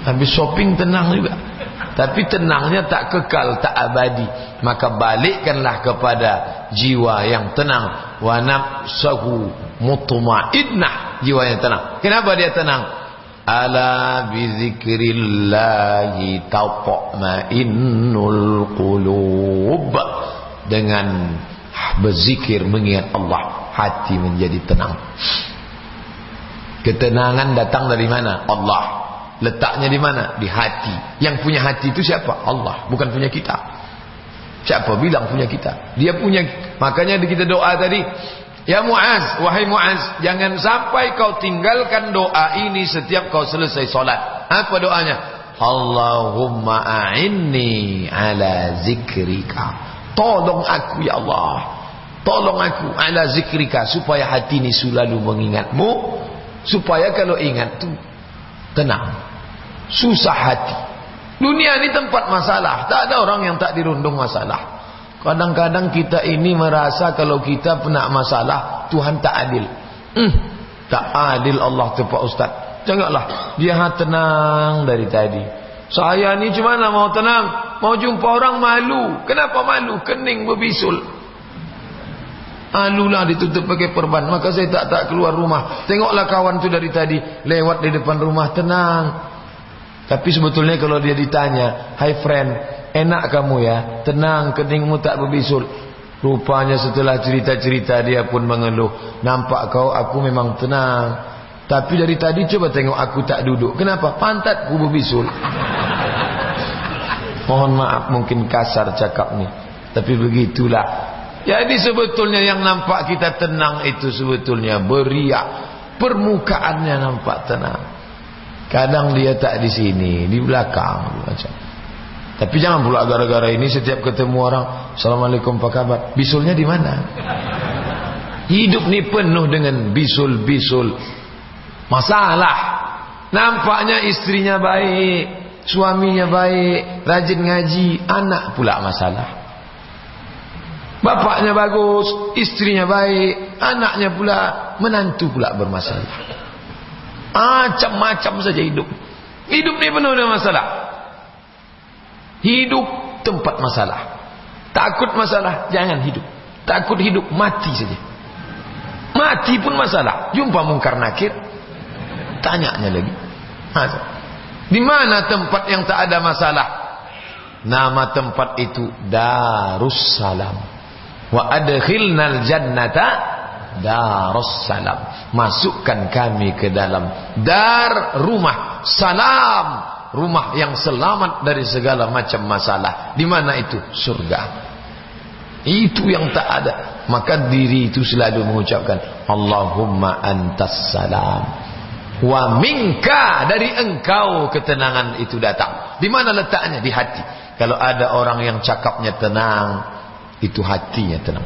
Habis shopping tenang juga. Tapi tenangnya tak kekal, tak abadi. Maka balikkanlah kepada jiwa yang tenang. Wa nafsahu mutma'innah. Jiwa yang tenang. Kenapa dia tenang? Ala bizikrillahi taqma'innul qulub. Dengan berzikir mengingat Allah hati menjadi tenang ketenangan datang dari mana Allah letaknya di mana? Di hati. Yang punya hati itu siapa? Allah. Bukan punya kita. Siapa bilang punya kita? Dia punya. Makanya kita doa tadi ya Muaz wahai Muaz jangan sampai kau tinggalkan doa ini setiap kau selesai solat. Apa doanya? Allahumma a'inni ala zikrika. Tolong aku ya Allah. Tolong aku ala zikrika supaya hati ini selalu mengingatmu. Supaya kalau ingat tu tenang. Susah hati. Dunia ini tempat masalah. Tak ada orang yang tak dirundung masalah. Kadang-kadang kita ini merasa kalau kita pernah masalah Tuhan tak adil. Hmm, tak adil Allah tu Pak Ustaz. Janganlah dia tenang dari tadi. Saya ni cuma nak mau tenang. Mau jumpa orang malu. Kenapa malu? Kening berbisul. Alulah ditutup pakai perban. Maka saya tak tak keluar rumah. Tengoklah kawan tu dari tadi. Lewat di depan rumah. Tenang. Tapi sebetulnya kalau dia ditanya. Hai friend. Enak kamu ya. Tenang. Keningmu tak berbisul. Rupanya setelah cerita-cerita dia pun mengeluh. Nampak kau aku memang tenang. Tapi dari tadi coba tengok aku tak duduk. Kenapa? Pantatku berbisul. Mohon maaf mungkin kasar cakap ni. Tapi begitulah. Jadi sebetulnya yang nampak kita tenang itu sebetulnya beriak. Permukaannya nampak tenang. Kadang dia tak di sini, di belakang macam. Tapi jangan pula gara-gara ini setiap ketemu orang, Assalamualaikum apa kabar? Bisulnya di mana? Hidup ni penuh dengan bisul-bisul masalah. Nampaknya istrinya baik, suaminya baik, rajin ngaji, anak pula masalah. Bapaknya bagus, istrinya baik, anaknya pula menantu pula bermasalah. Macam-macam saja hidup. Hidup ni penuh dengan masalah. Hidup tempat masalah. Takut masalah, jangan hidup. Takut hidup, mati saja. Mati pun masalah. Jumpa mungkar nakir, tanyanya lagi. Di mana tempat yang tak ada masalah? Nama tempat itu Darussalam. Wa adkhilnal jannata Darussalam. Masukkan kami ke dalam dar rumah salam, rumah yang selamat dari segala macam masalah. Di mana itu? Surga. Itu yang tak ada. Maka diri itu selalu mengucapkan Allahumma antas salam wa minka dari engkau ketenangan itu datang di mana letaknya di hati kalau ada orang yang cakapnya tenang itu hatinya tenang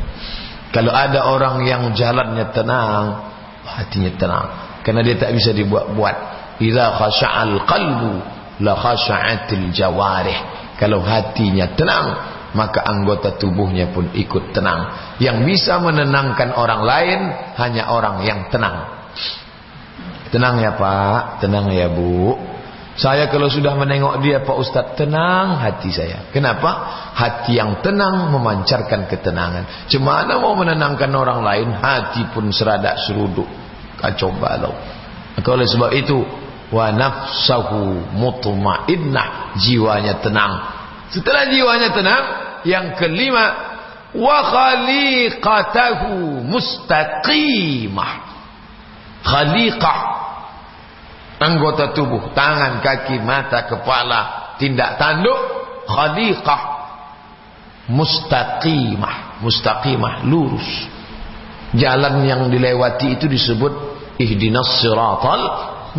kalau ada orang yang jalannya tenang hatinya tenang. Karena dia tak bisa dibuat-buat. Idza khasha'al qalbu la khasha'atil jawarih. Kalau hatinya tenang maka anggota tubuhnya pun ikut tenang. Yang bisa menenangkan orang lain hanya orang yang tenang. Tenang ya Pak, tenang ya Bu. Saya kalau sudah menengok dia Pak Ustaz, tenang hati saya. Kenapa? Hati yang tenang memancarkan ketenangan. Cemana mau menenangkan orang lain, hati pun seradak seruduk. Kacau balau. Maka oleh sebab itu, wa nafsahu mutmainnah, jiwanya tenang. Setelah jiwanya tenang, yang kelima, wa khaliqatahu mustaqimah. Khaliqah anggota tubuh, tangan, kaki, mata, kepala, tindak tanduk, khaliqah mustaqimah, mustaqimah lurus. Jalan yang dilewati itu disebut ihdinas siratal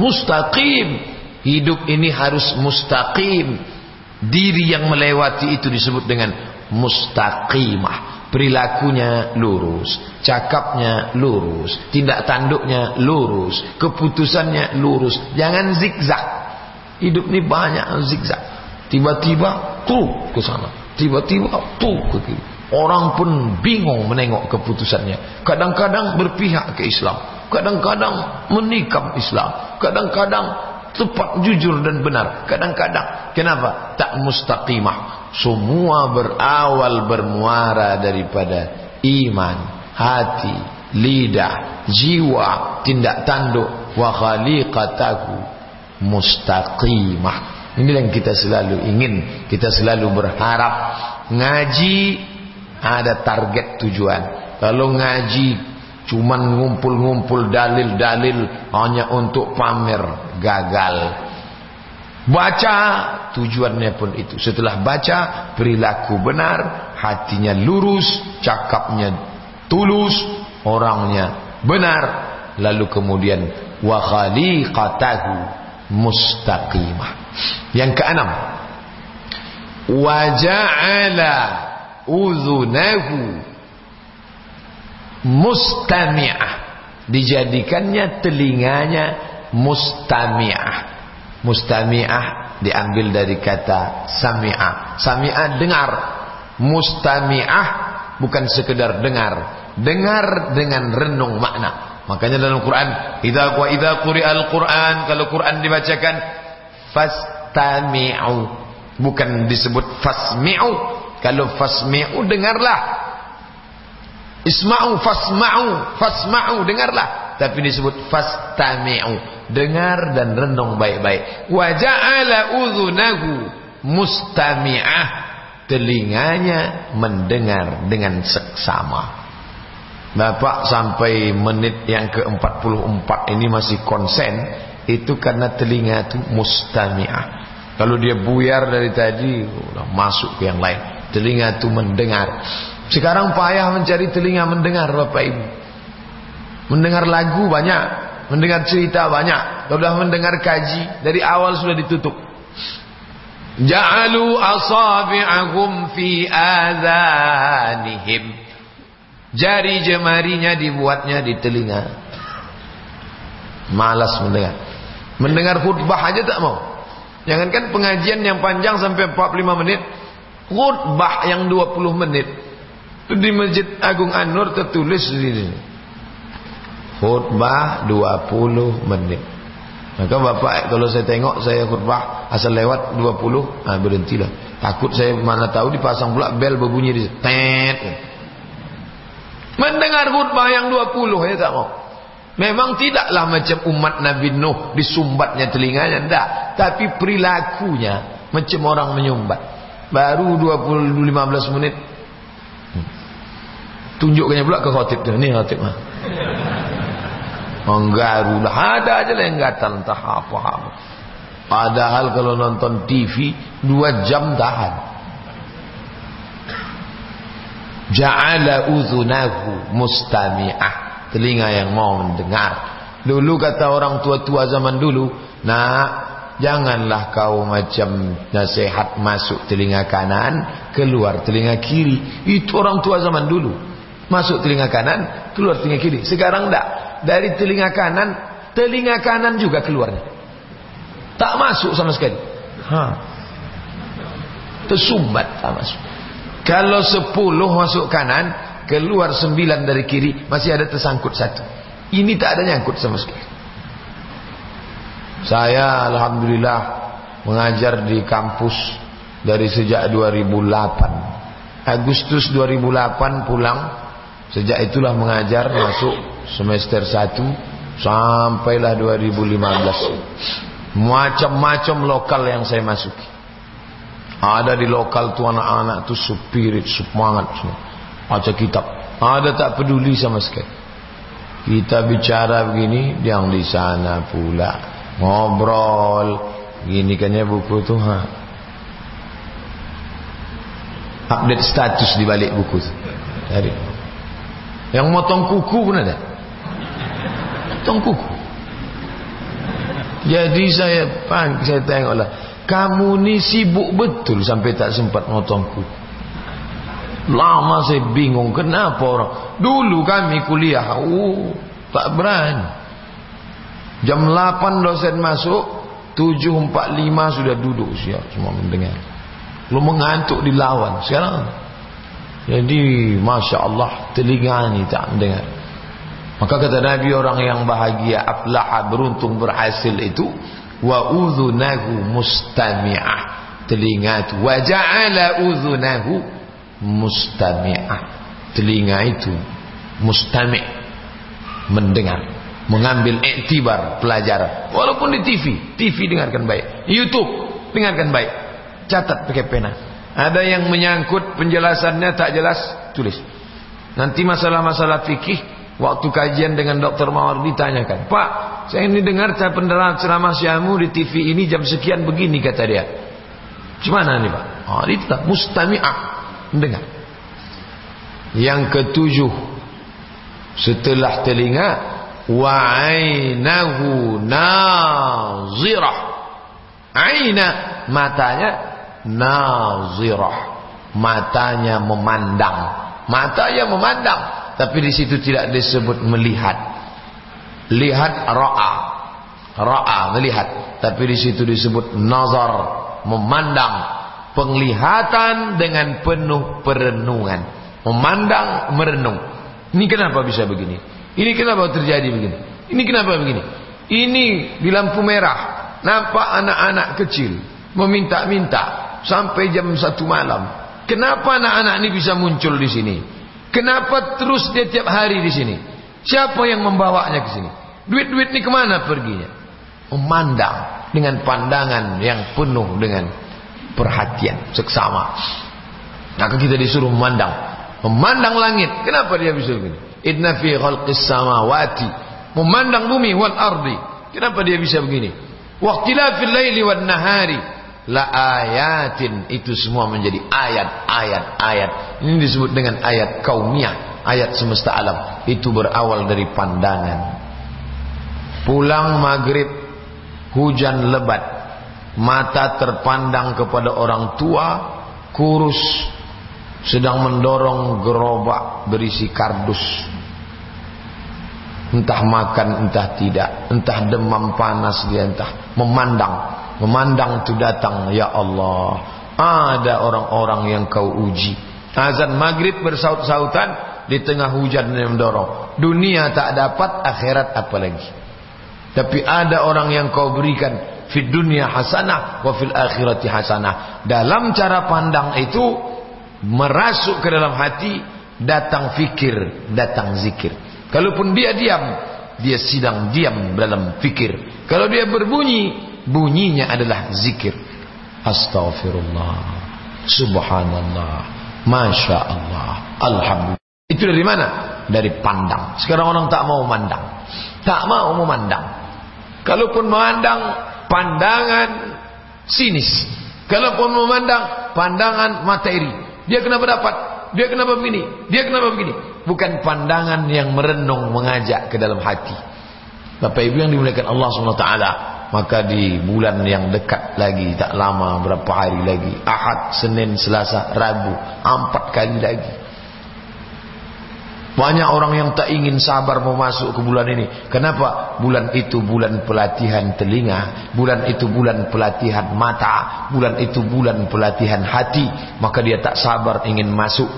mustaqim. Hidup ini harus mustaqim. Diri yang melewati itu disebut dengan mustaqimah perilakunya lurus, cakapnya lurus, tindak tanduknya lurus, keputusannya lurus. Jangan zigzag. Hidup ini banyak zigzag. Tiba-tiba tuh ke sana, tiba-tiba tuh ke kiri. Orang pun bingung menengok keputusannya. Kadang-kadang berpihak ke Islam, kadang-kadang menikam Islam, kadang-kadang tepat jujur dan benar kadang-kadang kenapa tak mustaqimah semua berawal bermuara daripada iman hati lidah jiwa tindak tanduk. Wa khaliqatahu mustaqimah. Ini yang kita selalu ingin kita selalu berharap. Ngaji ada target tujuan. Kalau ngaji Cuman ngumpul-ngumpul dalil-dalil hanya untuk pamer gagal. Baca tujuannya pun itu. Setelah baca perilaku benar, hatinya lurus, cakapnya tulus, orangnya benar. Lalu kemudian wa khaliqatahu mustaqimah. Yang keenam, wa ja'ala udhunahu mustami'ah dijadikannya telinganya mustami'ah mustami'ah diambil dari kata sami'ah sami'ah dengar. Mustami'ah bukan sekedar dengar. Dengar dengan renung makna. Makanya dalam Quran idza wa idza quri'al Quran kalau Quran dibacakan fastami'u. Bukan disebut fasmi'u. Kalau fasmi'u dengarlah. Isma'u fasma'u, fasma'u dengarlah. Tapi disebut fastami'u, dengar dan renung baik-baik. Wa ja'ala udhunahu mustami'ah, telinganya mendengar dengan seksama. Bapak sampai menit yang ke-44 ini masih konsen, itu karena telinga itu mustami'ah. Kalau dia buyar dari tadi, masuk ke yang lain. Telinga itu mendengar. Sekarang payah mencari telinga mendengar Bapak Ibu. Mendengar lagu banyak, mendengar cerita banyak, sudah mendengar kaji dari awal sudah ditutup. Ja'alu asabi'ahum fi adhanihim. Jari jemarinya dibuatnya di telinga. Malas mendengar. Mendengar khutbah aja tak mau. Jangankan pengajian yang panjang sampai 45 menit. Khutbah yang 20 menit. Di Masjid Agung Anur tertulis di sini. Khutbah 20 menit. Maka bapak kalau saya tengok saya khutbah asal lewat 20 ah berhentilah. Takut saya mana tahu dipasang pula bel berbunyi di tet. Mendengar khutbah yang 20 ya tak mau. Memang tidaklah macam umat Nabi Nuh disumbatnya telinganya enggak, tapi perilakunya macam orang menyumbat. Baru 20 15 menit tunjukkannya pula ke khotib tu. Ni khotib mah. Menggaru ada aja lenggatan entah apa-apa. Padahal kalau nonton TV dua jam tahan. Ja'ala uzunahu mustami'ah. Telinga yang mau mendengar. Dulu kata orang tua-tua zaman dulu, nak janganlah kau macam nasihat masuk telinga kanan, keluar telinga kiri. Itu orang tua zaman dulu. Masuk telinga kanan, keluar telinga kiri. Sekarang enggak dari telinga kanan, telinga kanan juga keluarnya. Tak masuk sama sekali. Ha. Tersumbat tak masuk. Kalau sepuluh masuk kanan, keluar sembilan dari kiri, masih ada tersangkut satu. Ini tak ada nyangkut sama sekali. Saya Alhamdulillah mengajar di kampus dari sejak 2008. Agustus 2008 pulang. Sejak itulah mengajar masuk semester 1 sampailah 2015 macam-macam lokal yang saya masuki. Ada di lokal tu anak-anak tu spirit semangat semua. Baca kitab. Ada tak peduli sama sekali. Kita bicara begini yang di sana pula. Ngobrol. Gini kan ya buku tu ha. Update status di balik buku tu. Dari yang motong kuku pun ada potong kuku. Jadi saya pan, saya tengoklah, kamu ni sibuk betul sampai tak sempat motong kuku. Lama saya bingung kenapa orang. Dulu kami kuliah, oh, tak berani. Jam 8 dosen masuk, 7.45 sudah duduk siap semua mendengar. Lu mengantuk dilawan sekarang. Jadi Masya Allah telinga ni tak mendengar. Maka kata Nabi orang yang bahagia aflaha beruntung berhasil itu wa udhunahu mustami'ah telinga itu wa ja'ala udhunahu mustami'ah telinga itu mustami' mendengar mengambil iktibar pelajaran. Walaupun di TV TV dengarkan baik YouTube dengarkan baik catat pakai pena ada yang menyangkut penjelasannya tak jelas tulis nanti masalah-masalah fikih Waktu kajian dengan Dr. Mawar ditanyakan, Pak, saya ini dengar pendengar ceramah syamu di TV ini jam sekian begini kata dia. Gimana nih Pak? Oh, itu tak mustami'ah. Mendengar. Yang ketujuh, setelah telinga, wa'ainahu nazirah. Aina, matanya nazirah. Matanya memandang. Mata yang memandang tapi di situ tidak disebut melihat. Lihat ra'a. Ra'a melihat, tapi di situ disebut nazar, memandang, penglihatan dengan penuh perenungan. Memandang, merenung. Ini kenapa bisa begini? Ini kenapa terjadi begini? Ini kenapa begini? Ini di lampu merah nampak anak-anak kecil meminta-minta sampai jam satu malam. Kenapa anak-anak ini bisa muncul di sini? Kenapa terus dia tiap hari di sini? Siapa yang membawanya ke sini? Duit-duit ini ke mana perginya? Memandang dengan pandangan yang penuh dengan perhatian seksama. Maka kita disuruh memandang, memandang langit. Kenapa dia bisa begini? Inna fi khalqis samawati, memandang bumi wal ardi. Kenapa dia bisa begini? Waqtilafil laili wan nahari, la ayatin itu semua menjadi ayat-ayat ayat. Ini disebut dengan ayat kaumiyah ayat semesta alam. Itu berawal dari pandangan. Pulang maghrib hujan lebat. Mata terpandang kepada orang tua kurus. Sedang mendorong gerobak berisi kardus. Entah makan entah tidak. Entah demam panas dia entah memandang memandang itu datang ya Allah ada orang-orang yang kau uji. Azan maghrib bersaut-sautan di tengah hujan yang mendorong. Dunia tak dapat akhirat apa lagi? Tapi ada orang yang kau berikan fid dunia hasanah wa fil akhirati hasanah. Dalam cara pandang itu merasuk ke dalam hati datang fikir datang zikir. Kalaupun dia diam, dia sidang diam dalam fikir. Kalau dia berbunyi, bunyinya adalah zikir. Astaghfirullah. Subhanallah. Masya Allah. Alhamdulillah. Itu dari mana? Dari pandang. Sekarang orang tak mau memandang. Tak mau memandang. Kalaupun memandang, pandangan sinis. Kalaupun memandang, pandangan materi. Dia kenapa dapat? Dia kenapa begini? Dia kenapa begini? bukan pandangan yang merenung mengajak ke dalam hati. Bapak Ibu yang dimuliakan Allah SWT maka di bulan yang dekat lagi tak lama berapa hari lagi. Ahad, Senin, Selasa, Rabu empat kali lagi. Banyak orang yang tak ingin sabar mau masuk ke bulan ini. Kenapa? bulan itu bulan pelatihan telinga bulan itu bulan pelatihan mata bulan itu bulan pelatihan hati. Maka dia tak sabar ingin masuk.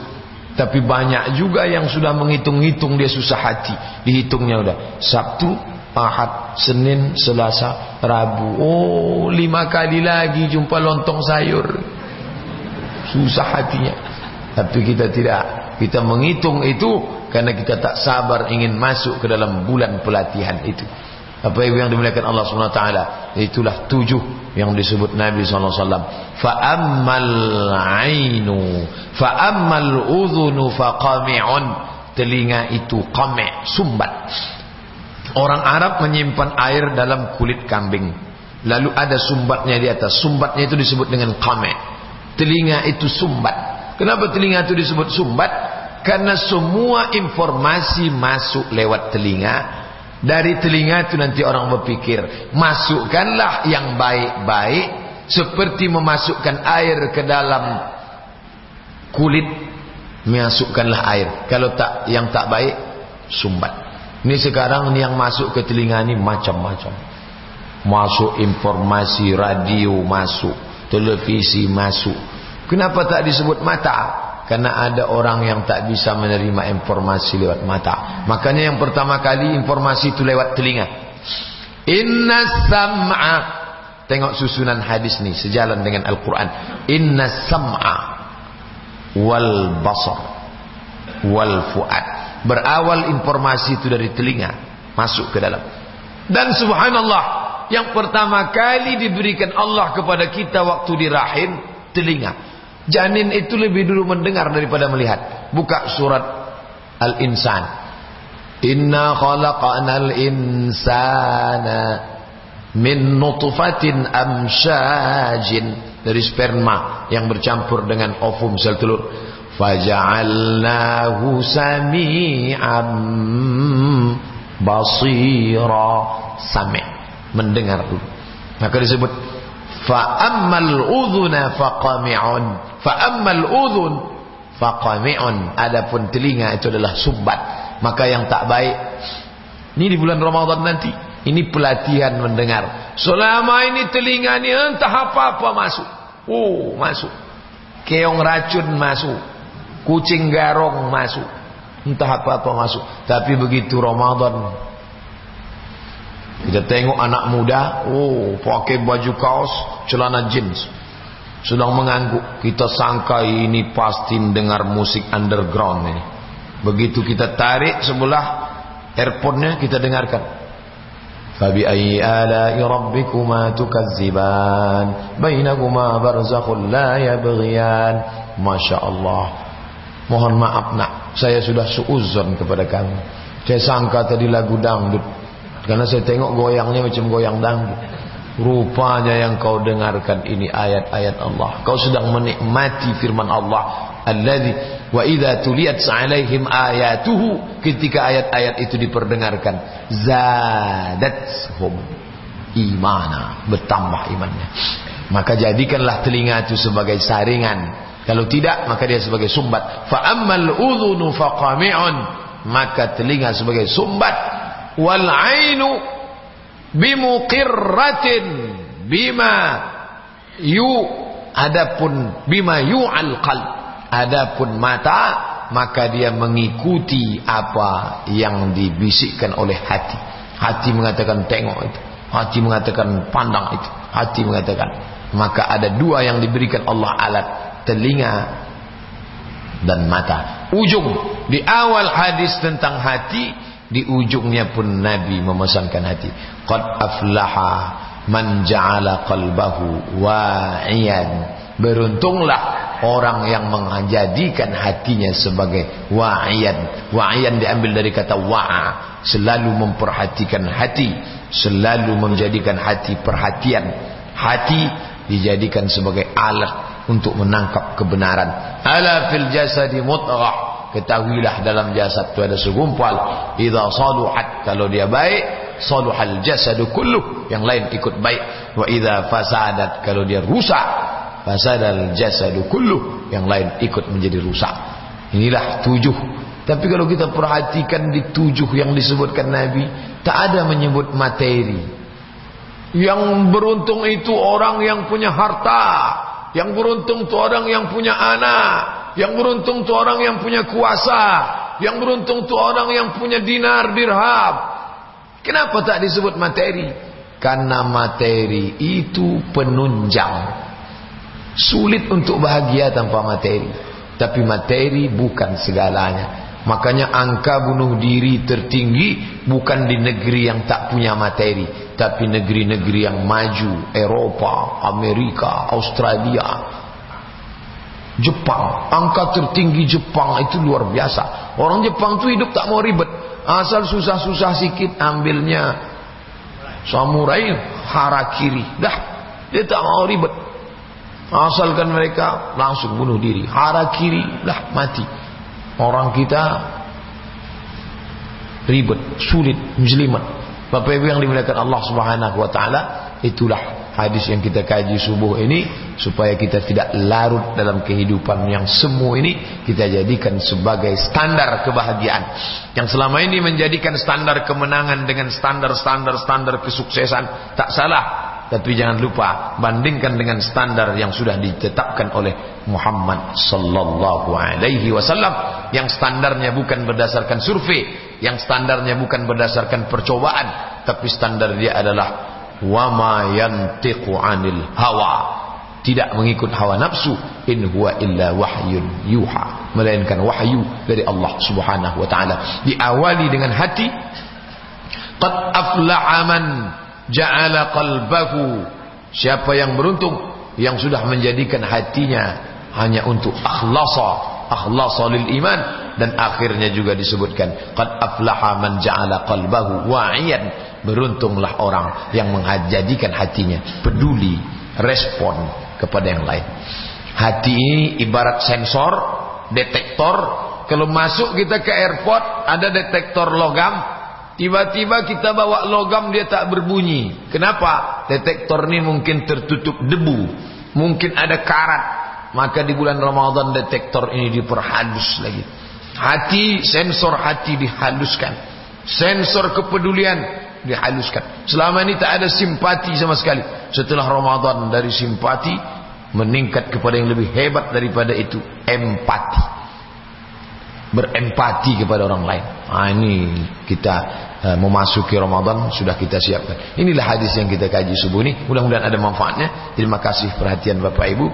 Tapi banyak juga yang sudah menghitung-hitung dia susah hati. Dihitungnya udah Sabtu, Ahad, Senin, Selasa, Rabu. Oh, lima kali lagi jumpa lontong sayur. Susah hatinya. Tapi kita tidak. Kita menghitung itu karena kita tak sabar ingin masuk ke dalam bulan pelatihan itu. Apa yang dimuliakan Allah taala? Itulah tujuh yang disebut Nabi sallallahu alaihi wasallam. Fa ammal ainu, fa ammal udhunu fa qami'un. Telinga itu qami', sumbat. Orang Arab menyimpan air dalam kulit kambing. Lalu ada sumbatnya di atas. Sumbatnya itu disebut dengan qami'. Telinga itu sumbat. Kenapa telinga itu disebut sumbat? Karena semua informasi masuk lewat telinga dari telinga itu nanti orang berpikir, masukkanlah yang baik-baik seperti memasukkan air ke dalam kulit, masukkanlah air. Kalau tak yang tak baik, sumbat. Ini sekarang ini yang masuk ke telinga ini macam-macam. Masuk informasi radio masuk, televisi masuk. Kenapa tak disebut mata? Karena ada orang yang tak bisa menerima informasi lewat mata. Makanya yang pertama kali informasi itu lewat telinga. Inna sam'a. Tengok susunan hadis ni sejalan dengan Al-Quran. Inna sam'a wal basar wal fuad. Berawal informasi itu dari telinga masuk ke dalam. Dan subhanallah, yang pertama kali diberikan Allah kepada kita waktu di rahim telinga. Janin itu lebih dulu mendengar daripada melihat. Buka surat Al-Insan. Inna khalaqanal insana min nutfatin amsyajin dari sperma yang bercampur dengan ovum sel telur. Faja'alnahu sami'an basira. Sami' mendengar dulu. Maka disebut fa ammal udhuna faqami'un. Fa ammal udhun faqami'un. Adapun telinga itu adalah sumbat. Maka yang tak baik ini di bulan Ramadan nanti. Ini pelatihan mendengar. Selama ini telinga ni entah apa-apa masuk. Oh masuk. Keong racun masuk kucing garong masuk entah apa-apa masuk tapi begitu Ramadan kita tengok anak muda, oh, pakai baju kaos, celana jeans. Sedang mengangguk. Kita sangka ini pasti dengar musik underground ini. Begitu kita tarik sebelah earphone-nya kita dengarkan. Fabi ayyi ala'i rabbikuma tukazziban bainakuma barzakhun la yabghiyan. Masya Allah. Mohon maaf nak, saya sudah suuzon kepada kamu. Saya sangka tadi lagu dangdut karena saya tengok goyangnya macam goyang dangdut. Rupanya yang kau dengarkan ini ayat-ayat Allah. Kau sedang menikmati firman Allah. Alladhi wa idza tuliyat 'alaihim ayatuhu ketika ayat-ayat itu diperdengarkan zadatuhum imana bertambah imannya Maka jadikanlah telinga itu sebagai saringan. Kalau tidak, maka dia sebagai sumbat. Fa ammal udhunu faqami'un. Maka telinga sebagai sumbat. Wal ainu bimuqirratin bima yu adapun bima yu al qalb adapun mata maka dia mengikuti apa yang dibisikkan oleh hati hati mengatakan tengok itu hati mengatakan pandang itu hati mengatakan maka ada dua yang diberikan Allah alat telinga dan mata. Ujung. Di awal hadis tentang hati di ujungnya pun Nabi memesankan hati. Qad aflaha man ja'ala qalbahu wa'iyan. Beruntunglah orang yang menjadikan hatinya sebagai wa'iyan. Wa'iyan diambil dari kata wa'a. Selalu memperhatikan hati. Selalu menjadikan hati perhatian. Hati dijadikan sebagai alat untuk menangkap kebenaran. Ala fil jasadi mutghah. Ketahuilah dalam jasad itu ada segumpal. Idza saluhat kalau dia baik saluhal jasadu kulluh. Yang lain ikut baik. Wa idza fasadat kalau dia rusak fasadal jasadu kulluh. Yang lain ikut menjadi rusak. Inilah tujuh. Tapi kalau kita perhatikan di tujuh yang disebutkan Nabi tak ada menyebut materi. Yang beruntung itu orang yang punya harta yang beruntung itu orang yang punya anak yang beruntung itu orang yang punya kuasa. Yang beruntung itu orang yang punya dinar dirham. Kenapa tak disebut materi? Karena materi itu penunjang. Sulit untuk bahagia tanpa materi. Tapi materi bukan segalanya. Makanya angka bunuh diri tertinggi bukan di negeri yang tak punya materi, tapi negeri-negeri yang maju, Eropa, Amerika, Australia, Jepang. Angka tertinggi Jepang itu luar biasa. Orang Jepang itu hidup tak mau ribet. Asal susah-susah sikit ambilnya samurai harakiri dah dia tak mau ribet. Asalkan mereka langsung bunuh diri. Harakiri dah mati orang kita ribet sulit muslimat Bapak Ibu yang dimuliakan Allah Subhanahu wa taala itulah hadis yang kita kaji subuh ini supaya kita tidak larut dalam kehidupan yang semu ini kita jadikan sebagai standar kebahagiaan. Yang selama ini menjadikan standar kemenangan dengan standar-standar standar kesuksesan tak salah tapi jangan lupa bandingkan dengan standar yang sudah ditetapkan oleh Muhammad sallallahu alaihi wasallam. Yang standarnya bukan berdasarkan survei yang standarnya bukan berdasarkan percobaan tapi standar dia adalah wa ma yantiqu 'anil hawa. Tidak mengikut hawa nafsu in huwa illa wahyun yuha. Melainkan wahyu dari Allah Subhanahu wa taala. Diawali dengan hati qad afla'a man ja'ala qalbahu. Siapa yang beruntung yang sudah menjadikan hatinya hanya untuk akhlasa akhlasa lil iman dan akhirnya juga disebutkan qad aflaha man ja'ala qalbahu wa'iyan. Beruntunglah orang yang menjadikan hatinya peduli respon kepada yang lain. Hati ini ibarat sensor detektor. Kalau masuk kita ke airport ada detektor logam tiba-tiba kita bawa logam dia tak berbunyi kenapa detektor ini mungkin tertutup debu mungkin ada karat maka di bulan Ramadan detektor ini diperhalus lagi hati sensor hati dihaluskan sensor kepedulian dihaluskan. Selama ini tak ada simpati sama sekali. Setelah Ramadan dari simpati meningkat kepada yang lebih hebat daripada itu empati. Berempati kepada orang lain. Nah, ini kita memasuki Ramadan sudah kita siapkan. Inilah hadis yang kita kaji subuh ini. Mudah-mudahan ada manfaatnya. Terima kasih perhatian Bapak Ibu.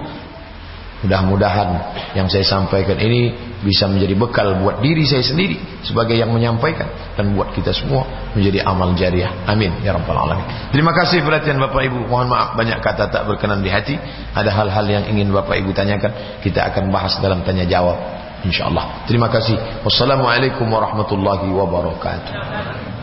Mudah-mudahan yang saya sampaikan ini bisa menjadi bekal buat diri saya sendiri sebagai yang menyampaikan dan buat kita semua menjadi amal jariah. Amin ya rabbal alamin. Terima kasih perhatian Bapak Ibu. Mohon maaf banyak kata tak berkenan di hati. Ada hal-hal yang ingin Bapak Ibu tanyakan, kita akan bahas dalam tanya jawab insyaallah. Terima kasih. Wassalamualaikum warahmatullahi wabarakatuh.